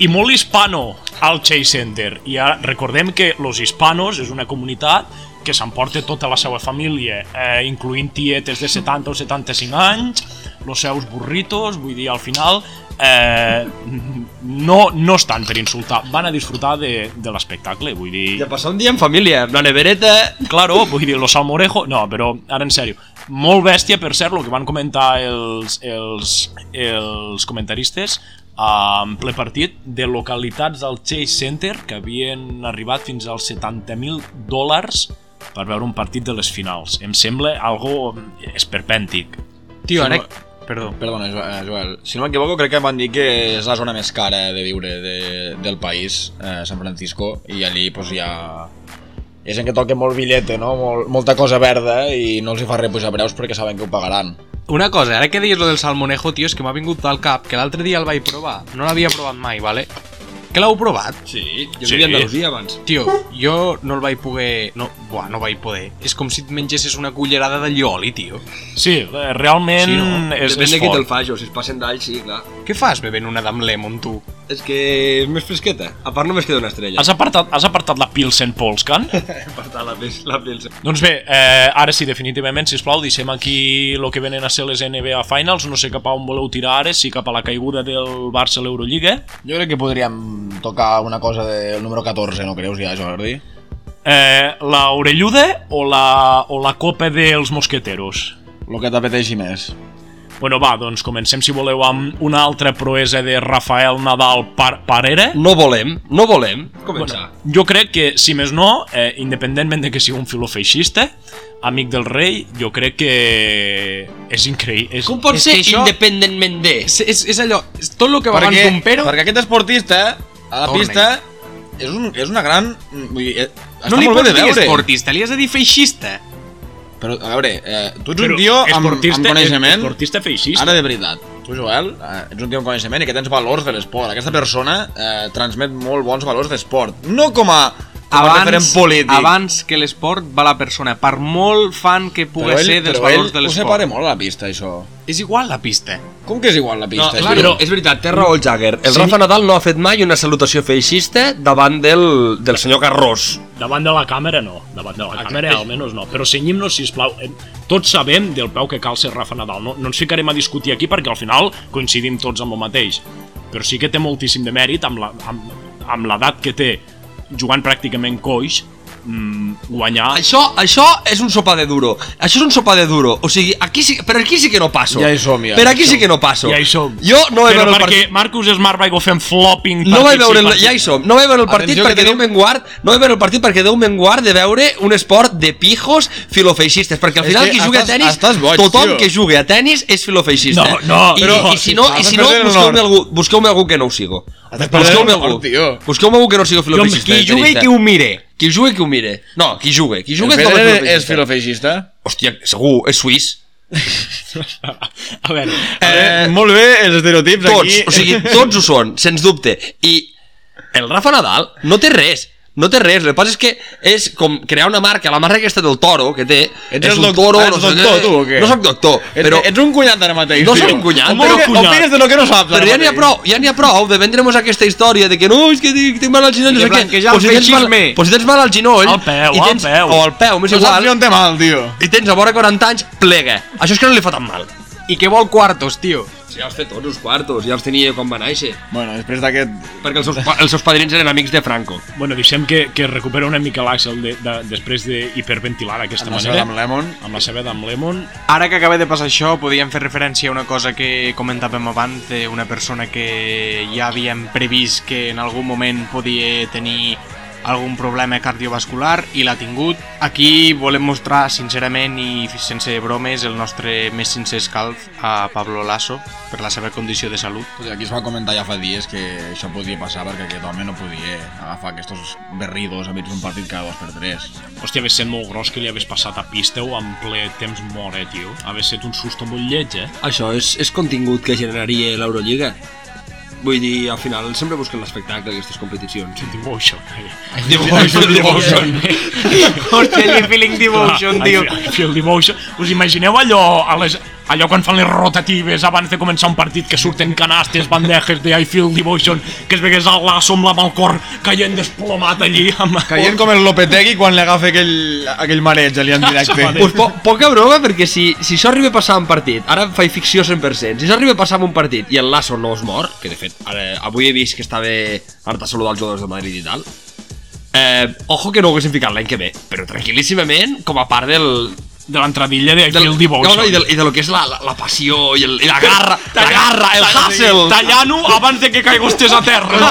I molt hispano al Chase Center. I ara recordem que los hispanos és una comunitat que s'emporta tota la seva família, eh, incloent tietes de 70 o 75 anys, los seus burritos, vull dir, al final eh, no, no estan per insultar, van a disfrutar de, de l'espectacle, vull dir... De passar un dia en família, amb la nevereta... Claro, vull dir, los salmorejo... No, però ara en sèrio. Molt bèstia, per cert, el que van comentar els, els, els comentaristes en ple partit de localitats del Chase Center que havien arribat fins als 70.000 dòlars per veure un partit de les finals. Em sembla algo esperpèntic. Tio, ara... no- Perdó. Perdona, eh, Joel. Si no m'equivoco, crec que van dir que és la zona més cara de viure de, del país, eh, San Francisco, i allí pues, hi ha... És en que toca molt billete, no? Molt, molta cosa verda i no els hi fa res pujar preus perquè saben que ho pagaran. Una cosa, ara que deies lo del salmonejo, tio, és que m'ha vingut al cap que l'altre dia el vaig provar. No l'havia provat mai, vale? Que l'heu provat? Sí, jo Sí. vivia a Andalusia abans. Tio, jo no el vaig poder... No, buah, no vaig poder. És com si et mengessis una cullerada de llioli, tio. Sí, realment Sí, no? és, Depèn és de qui te'l fort. faci, o si es passen d'all, sí, clar. Què fas bevent una d'am lemon, tu? És que és més fresqueta. A part només queda una estrella. Has apartat, has apartat la Pilsen Polskan? apartat la, la pilsa. Doncs bé, eh, ara sí, definitivament, si plau, deixem aquí el que venen a ser les NBA Finals. No sé cap a on voleu tirar ara, si cap a la caiguda del Barça a l'Eurolliga. Jo crec que podríem tocar una cosa del número 14, no creus ja, Jordi? Eh, la orelluda o la, o la copa dels mosqueteros? El que t'apeteixi més. Bueno, va, doncs comencem, si voleu, amb una altra proesa de Rafael Nadal par Parera. No volem, no volem començar. Bueno, jo crec que, si més no, eh, independentment de que sigui un filofeixista, amic del rei, jo crec que és increïble. És... Com pot És ser que això- independentment de... És, és, és allò, és tot el que va abans d'un pero... perquè aquest esportista, a la pista, és, un, és una gran... Vull dir, eh, està No li molt bé pots de dir veure. esportista, li has de dir feixista. Però, a veure, eh, tu ets Però un tio amb, amb coneixement... Esportista feixista. Ara de veritat, tu Joel, eh, ets un tio amb coneixement i que tens valors de l'esport. Aquesta persona eh, transmet molt bons valors d'esport. No com a, com a referent polític. abans que l'esport va la persona, per molt fan que pugui però ell, ser dels però valors de ell ho separa l'esport. molt la pista, això. És igual la pista. Com que és igual la No, pista? és, això? però... és veritat, té raó el Jagger. El Sí. Rafa Nadal no ha fet mai una salutació feixista davant del, del senyor Carrós. Davant de la càmera no, davant de la càmera almenys no, però senyim-nos, sisplau, eh, tots sabem del peu que cal ser Rafa Nadal, no, no ens ficarem a discutir aquí perquè al final coincidim tots amb el mateix, però sí que té moltíssim de mèrit amb la- amb, amb l'edat que té jugant pràcticament coix, mm, guanyar... Això, això és un sopar de duro. Això és un sopar de duro. O sigui, aquí sí, per aquí sí que no passo. Ja hi som, ja. Per aquí sí que no passo. Ja hi som. Jo no vaig veure el perquè partit. Marcus Smart va fent flopping No vaig partit veure, sí, el, ja hi som, no vaig veure el partit Atenció, perquè Déu tenim- me'n guard, no vaig veure el partit perquè Déu me'n guard de veure un esport de pijos filofeixistes, perquè al final que qui juga a tenis, estàs boig, tothom tio. que jugui a tenis és filofeixista. No, no, I, però- i si no, i si no busqueu-me algú, busqueu algú que no ho sigo. Busqueu-me algú. tio. Busqueu-me algú que no sigui filofeixista. Qui de juga i qui ho mire. Qui juga i qui ho mire. No, qui juga. Qui El juga és a és filofeixista. Hòstia, segur, és suís. A veure, Eh, molt bé, els estereotips Tots, aquí... o sigui, tots ho són, sens dubte. I el Rafa Nadal no té res. No té res, el que passa és que és com crear una marca, la marca aquesta del toro que té, Ets és el un doc- toro, ets no doctor, què. tu, o què? No soc doctor, Ets, però... ets un cunyat ara mateix, No soc un cunyat, Com però que cunyat. Opines de lo que no saps Però ara ja n'hi ha prou, ja n'hi ha prou de vendre'm aquesta història de que no, és que tinc, tinc mal al genoll, no sé què. Pues si tens mal, pues si tens mal al genoll... Al peu, i tens, al peu. O al peu, m'és No saps igual. on té mal, tio. I tens a vora 40 anys, plega. Això és que no li fa tan mal. I que vol quartos, tio. Ja els té tots els quartos, ja els tenia quan va néixer. Bueno, després d'aquest... Perquè els seus, pa- els seus padrins eren amics de Franco. Bueno, deixem que, que recupera una mica l'Àxel de, de, després d'hiperventilar d'aquesta Amb la manera. ceba amb lemon. Amb la ceba amb lemon. Ara que acaba de passar això, podíem fer referència a una cosa que comentàvem abans d'una persona que ja havíem previst que en algun moment podia tenir algun problema cardiovascular i l'ha tingut. Aquí volem mostrar sincerament i sense bromes el nostre més sincer escalf a Pablo Lasso per la seva condició de salut. O sigui, aquí es va comentar ja fa dies que això podia passar perquè aquest home no podia agafar aquests berridos a mig d'un partit cada dos per tres. Hòstia, hagués sent molt gros que li hagués passat a Pisteu en ple temps mort, eh, tio. Hagués set un susto molt lleig, eh? Això és, és contingut que generaria l'Eurolliga. Vull dir, al final sempre busquen l'espectacle d'aquestes competicions. Devotion. eh? Devotion, devotion. Hòstia, el feeling devotion, tio. I feel devotion. Us imagineu allò, a les, allò quan fan les rotatives abans de començar un partit que surten canastes, bandejes de I feel devotion, que es vegués el lasso amb la mà al cor caient desplomat allí. Amb... Caient com el Lopetegui quan li agafa aquell, aquell mareig allà en directe. Pues po poca broma, perquè si, si això arriba a passar en partit, ara faig ficció 100%, si això arriba a passar un partit i el Lasso no es mor, que de fet ara, avui he vist que estava harta a saludar els jugadors de Madrid i tal, eh, ojo que no ho haguessin ficat l'any que ve, però tranquil·líssimament com a part del, de l'entradilla de del, feel devotion. no, no, i, del, i de lo que és la, la, la passió i, el, i la garra, la garra, el hustle. Tallant-ho abans de que caigostes a terra, no?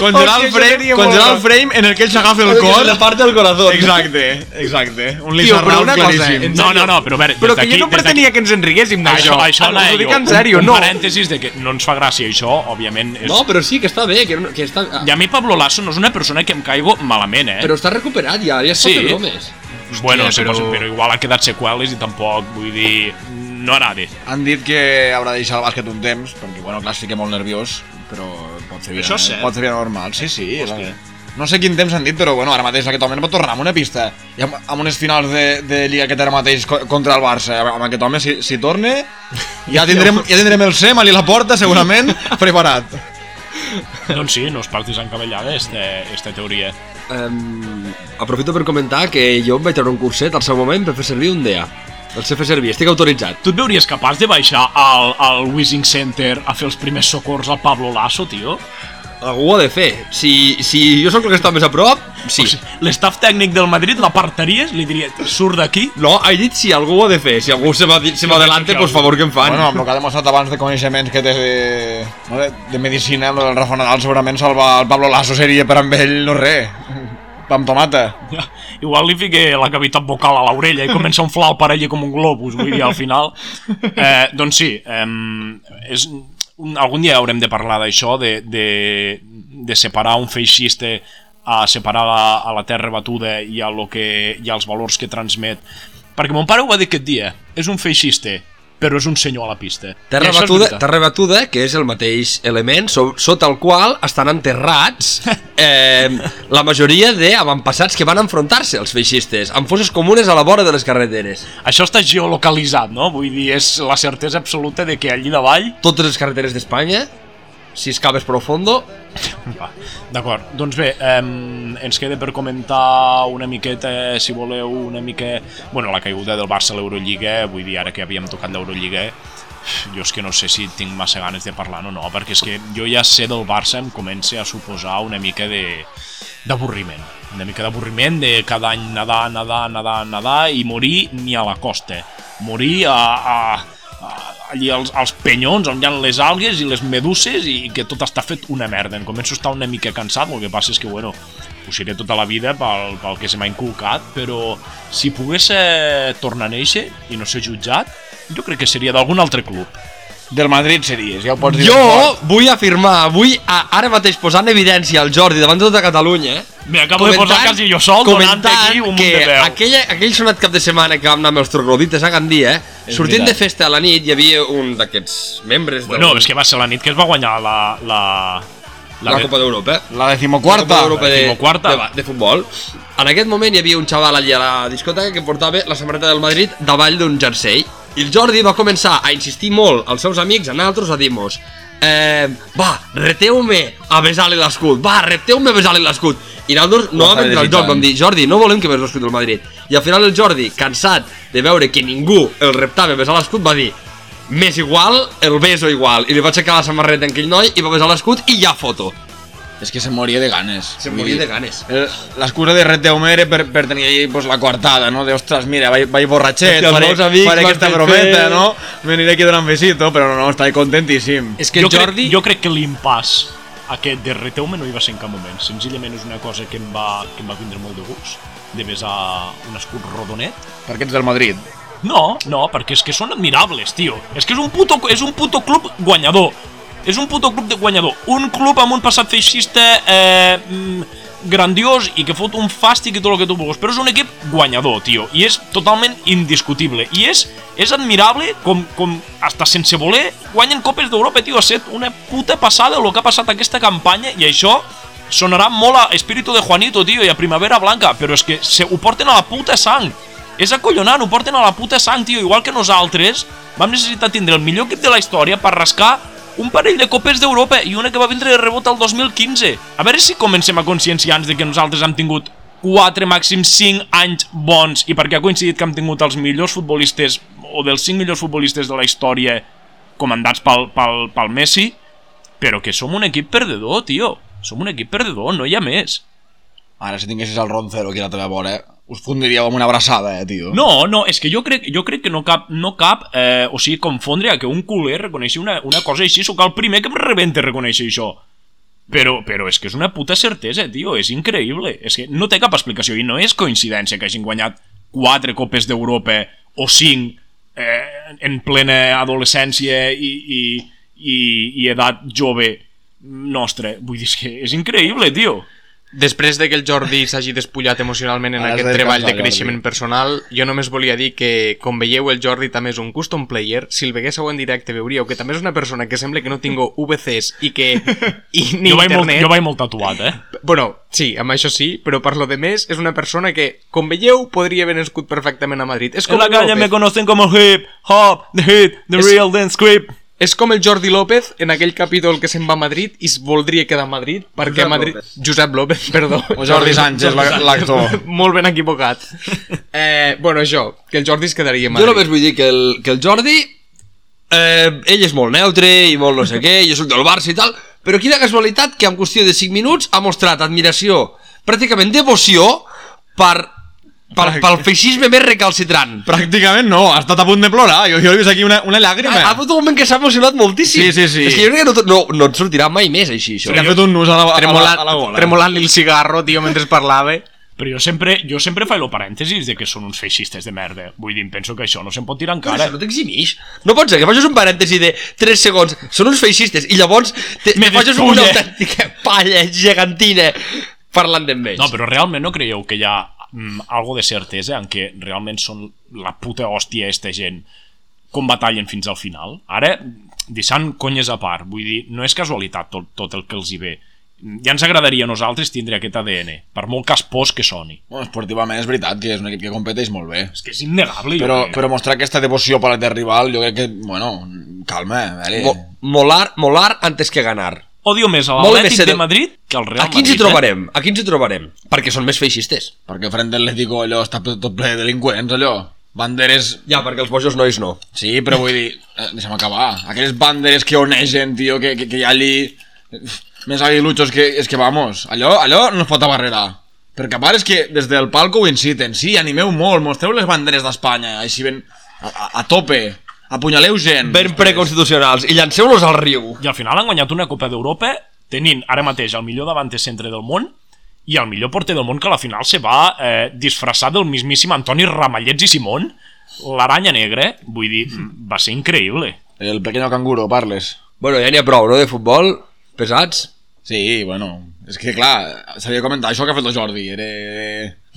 Congelar el frame, això congelar el frame en el que ell s'agafa el cor. La part del corazón. Exacte, exacte. Un Tio, Lisa però Raúl una cosa, claríssim. en No, no, no, però a veure, Però des que jo no pretenia que ens enriguéssim Això, d'això. això anava Us ho dic en sèrio, no. Un parèntesis de que no ens fa gràcia això, òbviament. És... No, però sí, que està bé, que, que està... I a mi Pablo Lasso no és una persona que em caigo malament, eh? Però està recuperat ja, ja es pot Sí. fer bromes. Bueno, Hòstia, però... però- però igual ha quedat seqüeles i tampoc, vull dir, no agrada. Han dit que haurà de deixar el bàsquet un temps, perquè, bueno, clar, es fica molt nerviós, però pot ser vida, Això és cert. pot ser vida normal. Sí, sí. la- No sé quin temps han dit, però bueno, ara mateix aquest home no pot tornar amb una pista. I amb, amb unes finals de, de Lliga que té ara mateix co- contra el Barça. Amb aquest home, si, si torna, ja tindrem, ja tindrem el SEM a la porta, segurament, preparat. doncs sí, no es partis encavallada, esta, esta teoria. Um, aprofito per comentar que jo em vaig treure un curset al seu moment per fer servir un DEA. El sé fer servir, estic autoritzat. Tu et veuries capaç de baixar al, al Wishing Center a fer els primers socors al Pablo Lasso, tio? Algú ho ha de fer. Si, si jo sóc el que està més a prop, sí. O sigui, L'estaf tècnic del Madrid l'apartaries? Li diria, surt d'aquí? No, he dit si algú ho ha de fer. Si algú se m'ha- se m'adelante, que pues favor que em fan. Bueno, amb el que ha demostrat abans de coneixements que té de, no, de, de medicina, el Rafa Nadal, segurament salvar el Pablo Lasso seria per amb ell no res. Pa amb tomata. Ja, Igual li fique la cavitat vocal a l'orella i comença a inflar el parell com un globus, vull dir, al final... Eh, doncs sí, eh, és, un, algun dia haurem de parlar d'això, de, de, de separar un feixista a separar la, a la terra batuda i a, lo que, i als valors que transmet. Perquè mon pare ho va dir aquest dia, és un feixista, però és un senyor a la pista. Terra batuda, terra batuda, que és el mateix element so, sota el qual estan enterrats eh, la majoria d'avantpassats que van enfrontar-se als feixistes, amb fosses comunes a la vora de les carreteres. Això està geolocalitzat, no? Vull dir, és la certesa absoluta de que allí davall Totes les carreteres d'Espanya, si excaves profundo, D'acord, doncs bé, eh, ens queda per comentar una miqueta, si voleu, una mica... Bueno, la caiguda del Barça a l'Eurolliga, vull dir, ara que havíem tocat l'Eurolliga, jo és que no sé si tinc massa ganes de parlar o no, perquè és que jo ja sé del Barça em comença a suposar una mica de d'avorriment. Una mica d'avorriment de cada any nedar, nedar, nedar, nedar i morir ni a la costa. Morir a, a allí als, als penyons on hi ha les algues i les meduses i que tot està fet una merda. Em començo a estar una mica cansat, el que passa és que, bueno, ho seré tota la vida pel, pel que se m'ha inculcat, però si pogués tornar a néixer i no ser jutjat, jo crec que seria d'algun altre club. Del Madrid series, ja ho pots dir. jo vull afirmar, vull a, ara mateix posar en evidència el Jordi davant de tota Catalunya, Me acabo de posar quasi jo sol donant aquí un munt que de veu. aquella, aquell sonat cap de setmana que vam anar amb els troglodites a Gandia, eh, sortint veritat. de festa a la nit hi havia un d'aquests membres Bueno, del- és que va ser la nit que es va guanyar la... la, la, de- Copa d'Europa. La La. Copa d'Europa de, decimoquarta. de, ba- de futbol. En aquest moment hi havia un xaval allà a la discoteca que portava la samarreta del Madrid davall d'un jersei. I el Jordi va començar a insistir molt als seus amics, a nosaltres, a dir-nos eh, va, reteu-me a besar-li l'escut, va, reteu-me a besar-li l'escut. I nosaltres no vam entrar al joc, vam dir, Jordi, no volem que besi l'escut del Madrid. I al final el Jordi, cansat de veure que ningú el reptava a besar l'escut, va dir més igual, el beso igual. I li vaig aixecar la samarreta a aquell noi i va besar l'escut i ja foto. És que se moria de ganes. Se moria de ganes. L'excusa de Red Déu mere per, per tenir ahí pues, la coartada, no? De, ostres, mira, vaig, vaig borratxet, Hòstia, faré, amics faré aquesta brometa, fer- no? M'aniré aquí donant besito, però no, està contentíssim. És que jo, Jordi... crec, jo crec que l'impàs aquest de Reteume no hi va ser en cap moment. Senzillament és una cosa que em va, que em va vindre molt de gust, de besar un escut rodonet. Perquè ets del Madrid. No, no, perquè és que són admirables, tio. És que és un puto, és un puto club guanyador. És un puto club de guanyador. Un club amb un passat feixista eh, mm, grandiós i que fot un fàstic i tot el que tu vulguis, però és un equip guanyador, tio, i és totalment indiscutible. I és, és admirable com, com hasta sense voler guanyen Copes d'Europa, tio. Ha estat una puta passada el que ha passat aquesta campanya i això sonarà molt a Espíritu de Juanito, tio, i a Primavera Blanca, però és que se, ho porten a la puta sang. És acollonant, ho porten a la puta sang, tio, igual que nosaltres vam necessitar tindre el millor equip de la història per rascar un parell de copes d'Europa i una que va vindre de rebot al 2015. A veure si comencem a conscienciar-nos de que nosaltres hem tingut 4, màxim 5 anys bons i perquè ha coincidit que hem tingut els millors futbolistes o dels 5 millors futbolistes de la història comandats pel, pel, pel Messi, però que som un equip perdedor, tio. Som un equip perdedor, no hi ha més. Ara, si tinguessis el Roncero aquí a la teva vora, us fundiríeu amb una abraçada, eh, tio. No, no, és que jo crec, jo crec que no cap, no cap eh, o sigui, confondre que un culer reconeixi una, una cosa així, sóc el primer que em rebenta reconèixer això. Però, però és que és una puta certesa, tio, és increïble. És que no té cap explicació i no és coincidència que hagin guanyat 4 copes d'Europa o 5 eh, en plena adolescència i, i, i, i edat jove nostra. Vull dir, és que és increïble, tio. Després de que el Jordi s'hagi despullat emocionalment en Ara aquest de treball de creixement Jordi. personal, jo només volia dir que, com veieu, el Jordi també és un custom player. Si el veguéssiu en directe veuríeu que també és una persona que sembla que no tingo VCs i que... i ni Jo vaig, molt, internet. jo vaig molt tatuat, eh? Bueno, sí, amb això sí, però per lo de més és una persona que, com veieu, podria haver nascut perfectament a Madrid. És En com la el calle López. me conocen como hip, hop, the hit, the Es- real dance script. És com el Jordi López en aquell capítol que se'n va a Madrid i es voldria quedar a Madrid perquè Josep Madrid... López. Josep López, perdó. O Jordi Sánchez, la- l'actor. Molt ben equivocat. Eh, bueno, això, que el Jordi es quedaria a Jo Madrid. només vull dir que el, que el Jordi eh, ell és molt neutre i molt no sé què, jo sóc del Barça i tal, però quina casualitat que en qüestió de 5 minuts ha mostrat admiració, pràcticament devoció per, per, pel feixisme més recalcitrant. Pràcticament no, ha estat a punt de plorar. Jo, jo he vist aquí una, una llàgrima. Ha, ha hagut un moment que s'ha emocionat moltíssim. Sí, sí, sí. És que jo crec que no, no, no et sortirà mai més així, això. Li ha fet un nus a la, a la, Tremolant, a la gola. tremolant-li el cigarro, tio, mentre parlava. Però jo sempre, jo sempre faig el parèntesis de que són uns feixistes de merda. Vull dir, penso que això no se'n pot tirar en Però no t'eximix. No pot ser que facis un parèntesi de 3 segons, són uns feixistes, i llavors te, Me te facis una autèntica palla gegantina parlant d'ells. No, però realment no creieu que hi ha mm, algo de certesa en què realment són la puta hòstia esta gent com batallen fins al final? Ara, deixant conyes a part, vull dir, no és casualitat tot, tot el que els hi ve. Ja ens agradaria a nosaltres tindre aquest ADN, per molt caspós que soni. Bueno, esportivament és veritat que és un equip que competeix molt bé. És que és innegable. Però, jo crec. però mostrar aquesta devoció per al rival, jo crec que, bueno, calma, vale. Mo molar, molar antes que ganar. Odio més a l'Atlètic de Madrid que al Real A quins hi Madrid. trobarem? A quins hi trobarem? Perquè són més feixistes. Perquè frente a l'Atlético allò està tot tot ple de delinqüents, allò. Banderes... Ja, perquè els bojos nois no. Sí, però vull dir... Eh, deixa'm acabar. Aquelles banderes que onegen, tio, que, que, que hi ha allí... Més aguilutxos que... És que, vamos, allò, allò no es pot abarrerar. Perquè a part és que des del palco ho inciten. Sí, animeu molt, mostreu les banderes d'Espanya, així ben... A, a, a tope. Apunyaleu gent. Ben preconstitucionals. I llanceu-los al riu. I al final han guanyat una Copa d'Europa tenint ara mateix el millor davant centre del món i el millor porter del món que a la final se va eh, disfressar del mismíssim Antoni Ramallets i Simón, l'aranya negra, vull dir, va ser increïble. El pequeño canguro, parles. Bueno, ja n'hi ha prou, no?, de futbol. Pesats. Sí, bueno, és que clar, s'havia comentat això que ha fet el Jordi, era...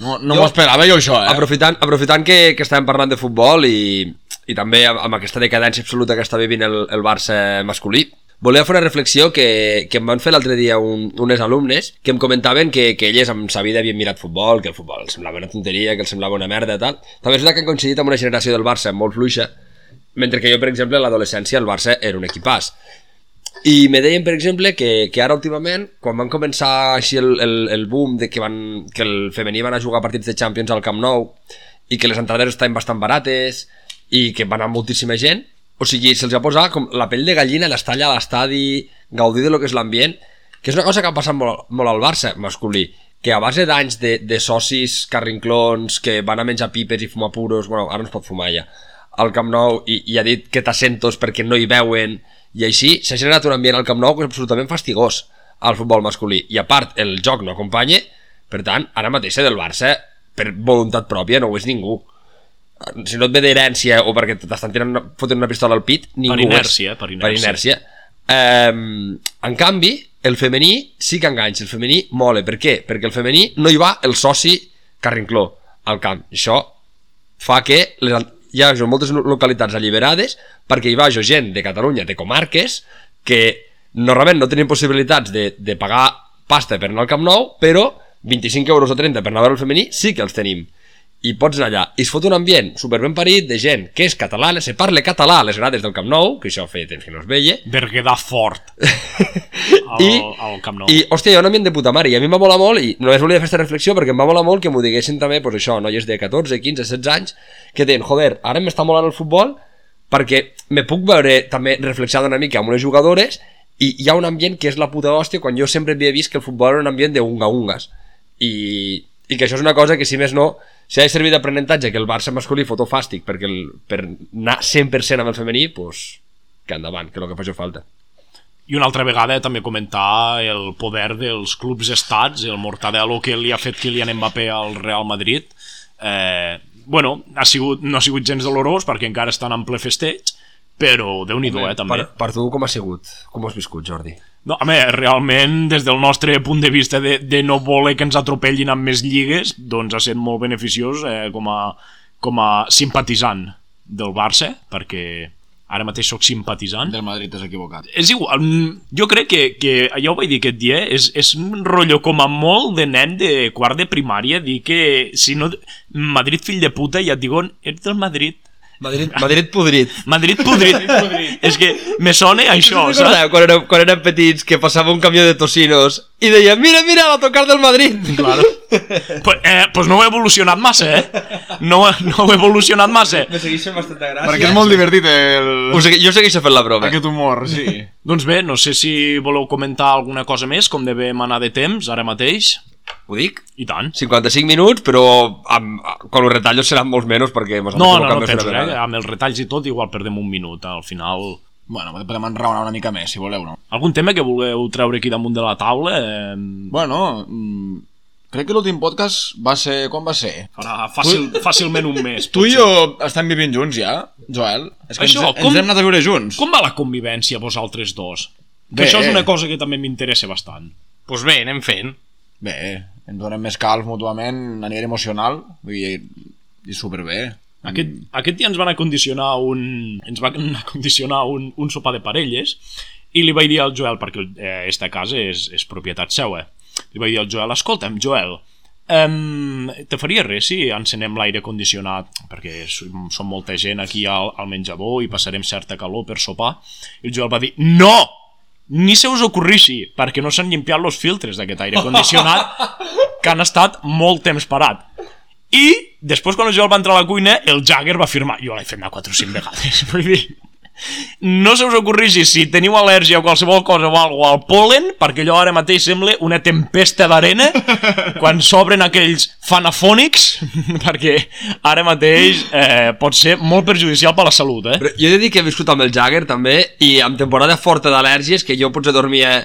No, no Jo- m'ho esperava jo això, eh? Aprofitant, aprofitant que, que estàvem parlant de futbol i, i també amb, aquesta decadència absoluta que està vivint el, el Barça masculí, volia fer una reflexió que, que em van fer l'altre dia un, unes alumnes que em comentaven que, que elles amb sa vida havien mirat futbol, que el futbol semblava una tonteria, que els semblava una merda tal. També és que han coincidit amb una generació del Barça molt fluixa, mentre que jo, per exemple, a l'adolescència el Barça era un equipàs. I me deien, per exemple, que, que ara últimament, quan van començar així el, el, el boom de que, van, que el femení van a jugar partits de Champions al Camp Nou i que les entrades estaven bastant barates i que va anar moltíssima gent, o sigui, se'ls ha posat com la pell de gallina, l'estar allà a l'estadi, gaudir de lo que és l'ambient, que és una cosa que ha passat molt, molt al Barça masculí, que a base d'anys de, de socis carrinclons que van a menjar pipes i fumar puros, bueno, ara no es pot fumar ja, al Camp Nou i, i ha dit que t'assentos perquè no hi veuen i així s'ha generat un ambient al Camp Nou que és absolutament fastigós al futbol masculí. I a part el joc no acompanya per tant ara mateix ser del Barça per voluntat pròpia no ho és ningú si no et ve d'herència o perquè t'estan tirant una, fotent una pistola al pit ningú és. inèrcia, per inèrcia. per inèrcia. Um, en canvi el femení sí que enganxa, el femení mola per què? perquè el femení no hi va el soci carrincló al camp això fa que les, hi hagi moltes localitats alliberades perquè hi vagi gent de Catalunya, de comarques, que normalment no tenen possibilitats de, de pagar pasta per anar al Camp Nou, però 25 euros o 30 per anar a veure el femení sí que els tenim. I pots anar allà. I es fot un ambient super ben parit de gent que és catalana, se parla català a les grades del Camp Nou, que això feia temps que no es veia, Berguedà fort al, I, al Camp Nou. I, hòstia, hi ha un ambient de puta mare, i a mi em va molar molt, i només volia fer aquesta reflexió perquè em va molar molt que m'ho diguessin també, pues això, noies de 14, 15, 16 anys, que deien, joder, ara m'està molant el futbol perquè me puc veure també reflexionant una mica amb unes jugadores i hi ha un ambient que és la puta hòstia quan jo sempre havia vist que el futbol era un ambient de unga-ungas i, i que això és una cosa que si més no si ha de servir d'aprenentatge que el Barça masculí fotó fàstic perquè el, per anar 100% amb el femení pues, que endavant, que és el que faci falta I una altra vegada també comentar el poder dels clubs estats, el mortadelo que li ha fet Kylian Mbappé al Real Madrid. Eh, bueno, ha sigut, no ha sigut gens dolorós perquè encara estan en ple festeig, però déu nhi eh, també. per, per tu com ha sigut? Com ho has viscut, Jordi? No, home, realment, des del nostre punt de vista de, de no voler que ens atropellin amb més lligues, doncs ha estat molt beneficiós eh, com, a, com a simpatitzant del Barça, perquè ara mateix sóc simpatitzant. Del Madrid t'has equivocat. És igual, mm, jo crec que, que ja ho vaig dir aquest dia, és, és un rotllo com a molt de nen de quart de primària dir que si no... Madrid fill de puta i et diuen, ets del Madrid. Madrid, Madrid podrit. Madrid podrit. és que me sona això, saps? Quan érem, quan érem petits que passava un camió de tocinos i deia mira, mira, la tocar del Madrid. Claro. pues, eh, pues no ho he evolucionat massa, eh? No, no ho he evolucionat massa. Me segueix fent bastanta gràcia. Perquè és molt divertit el... Ho segui, jo segueixo fent la broma. Aquest humor, sí. Doncs bé, no sé si voleu comentar alguna cosa més, com devem anar de temps ara mateix. Ho dic? I tant. 55 minuts, però amb, quan els retallos seran molts menys perquè No, no, no d'una penso, eh? Amb els retalls i tot igual perdem un minut. Al final... Bueno, podem enraonar una mica més, si voleu, no? Algun tema que vulgueu treure aquí damunt de la taula? Eh, Bueno, mm, crec que l'últim podcast va ser... Quan va ser? farà fàcil, fàcilment un mes. Tu i jo estem vivint junts ja, Joel? És que Això, ens, com- ens hem anat a viure junts. Com va la convivència vosaltres dos? Que Bé. això és una cosa que també m'interessa bastant. Doncs pues bé, anem fent. Bé, ens donem més calç mútuament a nivell emocional, dir, i superbé. Aquest, aquest dia ens van acondicionar un, ens van acondicionar un, un sopar de parelles i li vaig dir al Joel, perquè eh, esta casa és, és propietat seva, li vaig dir al Joel, escolta'm, Joel, um, te faria res si encenem l'aire condicionat perquè som molta gent aquí al, al menjador i passarem certa calor per sopar i el Joel va dir, no! Ni se us ocorrixi, perquè no s'han llimpiat els filtres d'aquest aire condicionat que han estat molt temps parat. I després quan el Joel va entrar a la cuina el Jagger va afirmar jo l'he anar 4 o 5 vegades vull dir no se us ocorrigi si teniu al·lèrgia o qualsevol cosa o alguna al polen perquè allò ara mateix sembla una tempesta d'arena quan s'obren aquells fanafònics perquè ara mateix eh, pot ser molt perjudicial per la salut eh? Però jo he de dir que he viscut amb el Jagger també i amb temporada forta d'al·lèrgies que jo potser dormia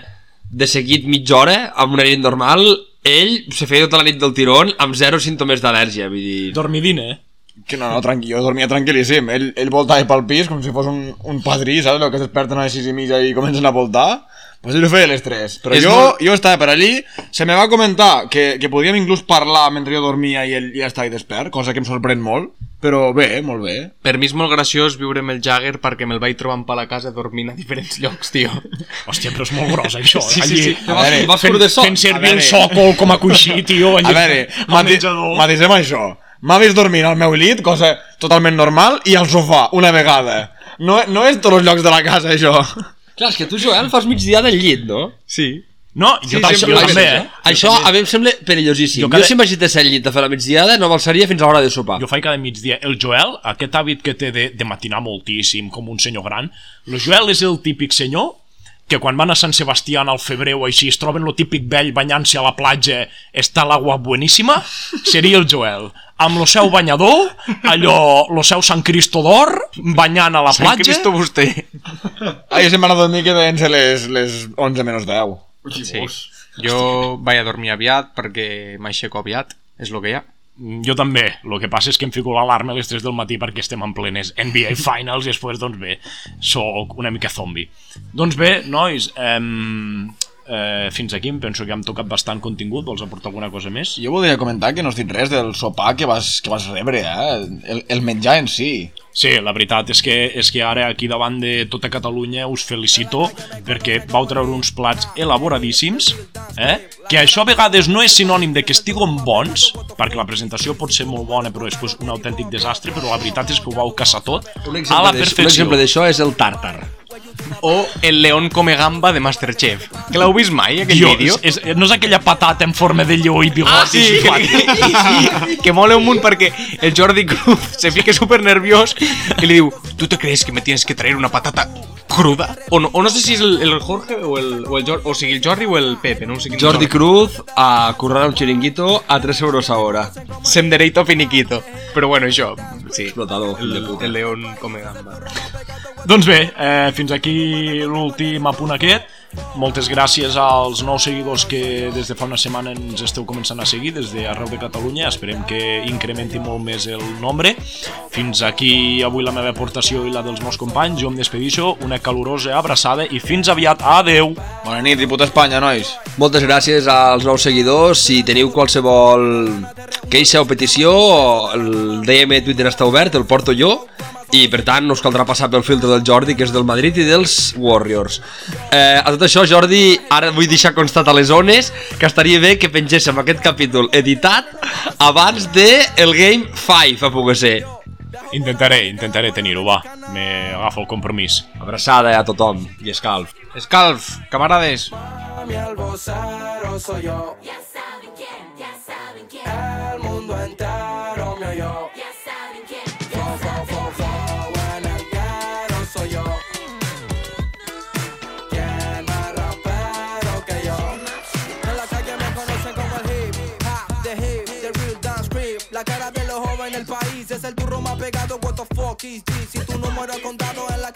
de seguit mitja hora amb una nit normal ell se feia tota la nit del tirón amb zero símptomes d'al·lèrgia vull dir... dormidina eh? Que no, no, tranquil, jo dormia tranquil·líssim. Ell, ell voltava pel pis com si fos un, un padrí, saps? El que es desperten a les 6 i mitja i comencen a voltar. Pues ell ho feia a les 3. Però És jo, molt- jo estava per allí, se me va comentar que, que podíem inclús parlar mentre jo dormia i ell ja estava despert, cosa que em sorprèn molt. Però bé, molt bé. Per mi és molt graciós viure amb el Jagger perquè me'l vaig trobant per la casa dormint a diferents llocs, tio. hòstia però és molt gros això Sí, sí, allí, sí. Te vas, veure, vas fent, fent servir A el sòcol com a coixí tio allí, A veure, mati matisem això. M'ha vist dormint al meu llit, cosa totalment normal, i al sofà, una vegada. No, no és tots els llocs de la casa, això. Clar, és que tu, Joel, fas migdia del llit, no? Sí. No, jo, també, sempre jo també, penso. eh? Això a mi em sembla perillosíssim. Jo Jo, cada- jo si m'hagi de ser al llit a fer la migdiada no m'alçaria fins a l'hora de sopar. Jo faig cada migdia. El Joel, aquest hàbit que té de, de matinar moltíssim, com un senyor gran, el Joel és el típic senyor que quan van a Sant Sebastià al febrer o així es troben lo típic vell banyant-se a la platja, està l'aigua bueníssima, seria el Joel. Amb lo seu banyador, allò, lo seu Sant Cristo d'or, banyant a la Sant platja... Cristo vostè. Ah, jo se'n van a dormir que deien ser les, les 11 menys 10. Sí. Jo vaig a dormir aviat perquè m'aixeco aviat, és el que hi ha. Mm, Jo també, el que passa és que em fico l'alarma a les 3 del matí perquè estem en plenes NBA Finals i després, doncs bé, sóc una mica zombi. Doncs bé, nois, ehm, eh, fins aquí em penso que hem tocat bastant contingut, vols aportar alguna cosa més? Jo voldria comentar que no has dit res del sopar que vas, que vas rebre, eh? El, el menjar en si. Sí, la veritat és que, és que ara aquí davant de tota Catalunya us felicito perquè vau treure uns plats elaboradíssims, eh? que això a vegades no és sinònim de que estiguen bons, perquè la presentació pot ser molt bona però després un autèntic desastre, però la veritat és que ho vau caçar tot a la d'això- un perfecció. exemple d'això és el tàrtar. O el león come gamba de Masterchef. Que l'heu vist mai, aquell Tio, vídeo? és, és, no és aquella patata en forma de lleó i bigotis Ah, sí, i que, que, que mola un munt perquè el Jordi Cruz se fica súper nerviós i li diu ¿Tú te crees que me tienes que traer una patata cruda? O no, o no sé si és el, el Jorge o el, o el Jordi, o sigui el Jordi o el Pepe, no sé quin Jordi. Cruz a currar un chiringuito a 3 euros a hora. Sendereito finiquito. Però bueno, això, sí. Explotador, de El, puta. el león come gamba. Doncs bé, eh, fins aquí l'últim apunt aquest. Moltes gràcies als nous seguidors que des de fa una setmana ens esteu començant a seguir des d'arreu de Catalunya. Esperem que incrementi molt més el nombre. Fins aquí avui la meva aportació i la dels meus companys. Jo em despedixo, una calorosa abraçada i fins aviat. Adeu! Bona nit i puta Espanya, nois. Moltes gràcies als nous seguidors. Si teniu qualsevol queixa o petició, el DM Twitter està obert, el porto jo. I per tant no us caldrà passar pel filtre del Jordi, que és del Madrid i dels Warriors. Eh, a tot això, Jordi, ara vull deixar constat a les zones que estaria bé que pengéssim aquest capítol editat abans de el Game 5, a poder ser. Intentaré, intentaré tenir-ho, va. Me agafo el compromís. Abraçada a tothom i escalf. Escalf, camarades. mi albocero soy yo. Ya saben quién, ya saben quién, El mundo entero me oyó. Kiss. Si tu número es contado en la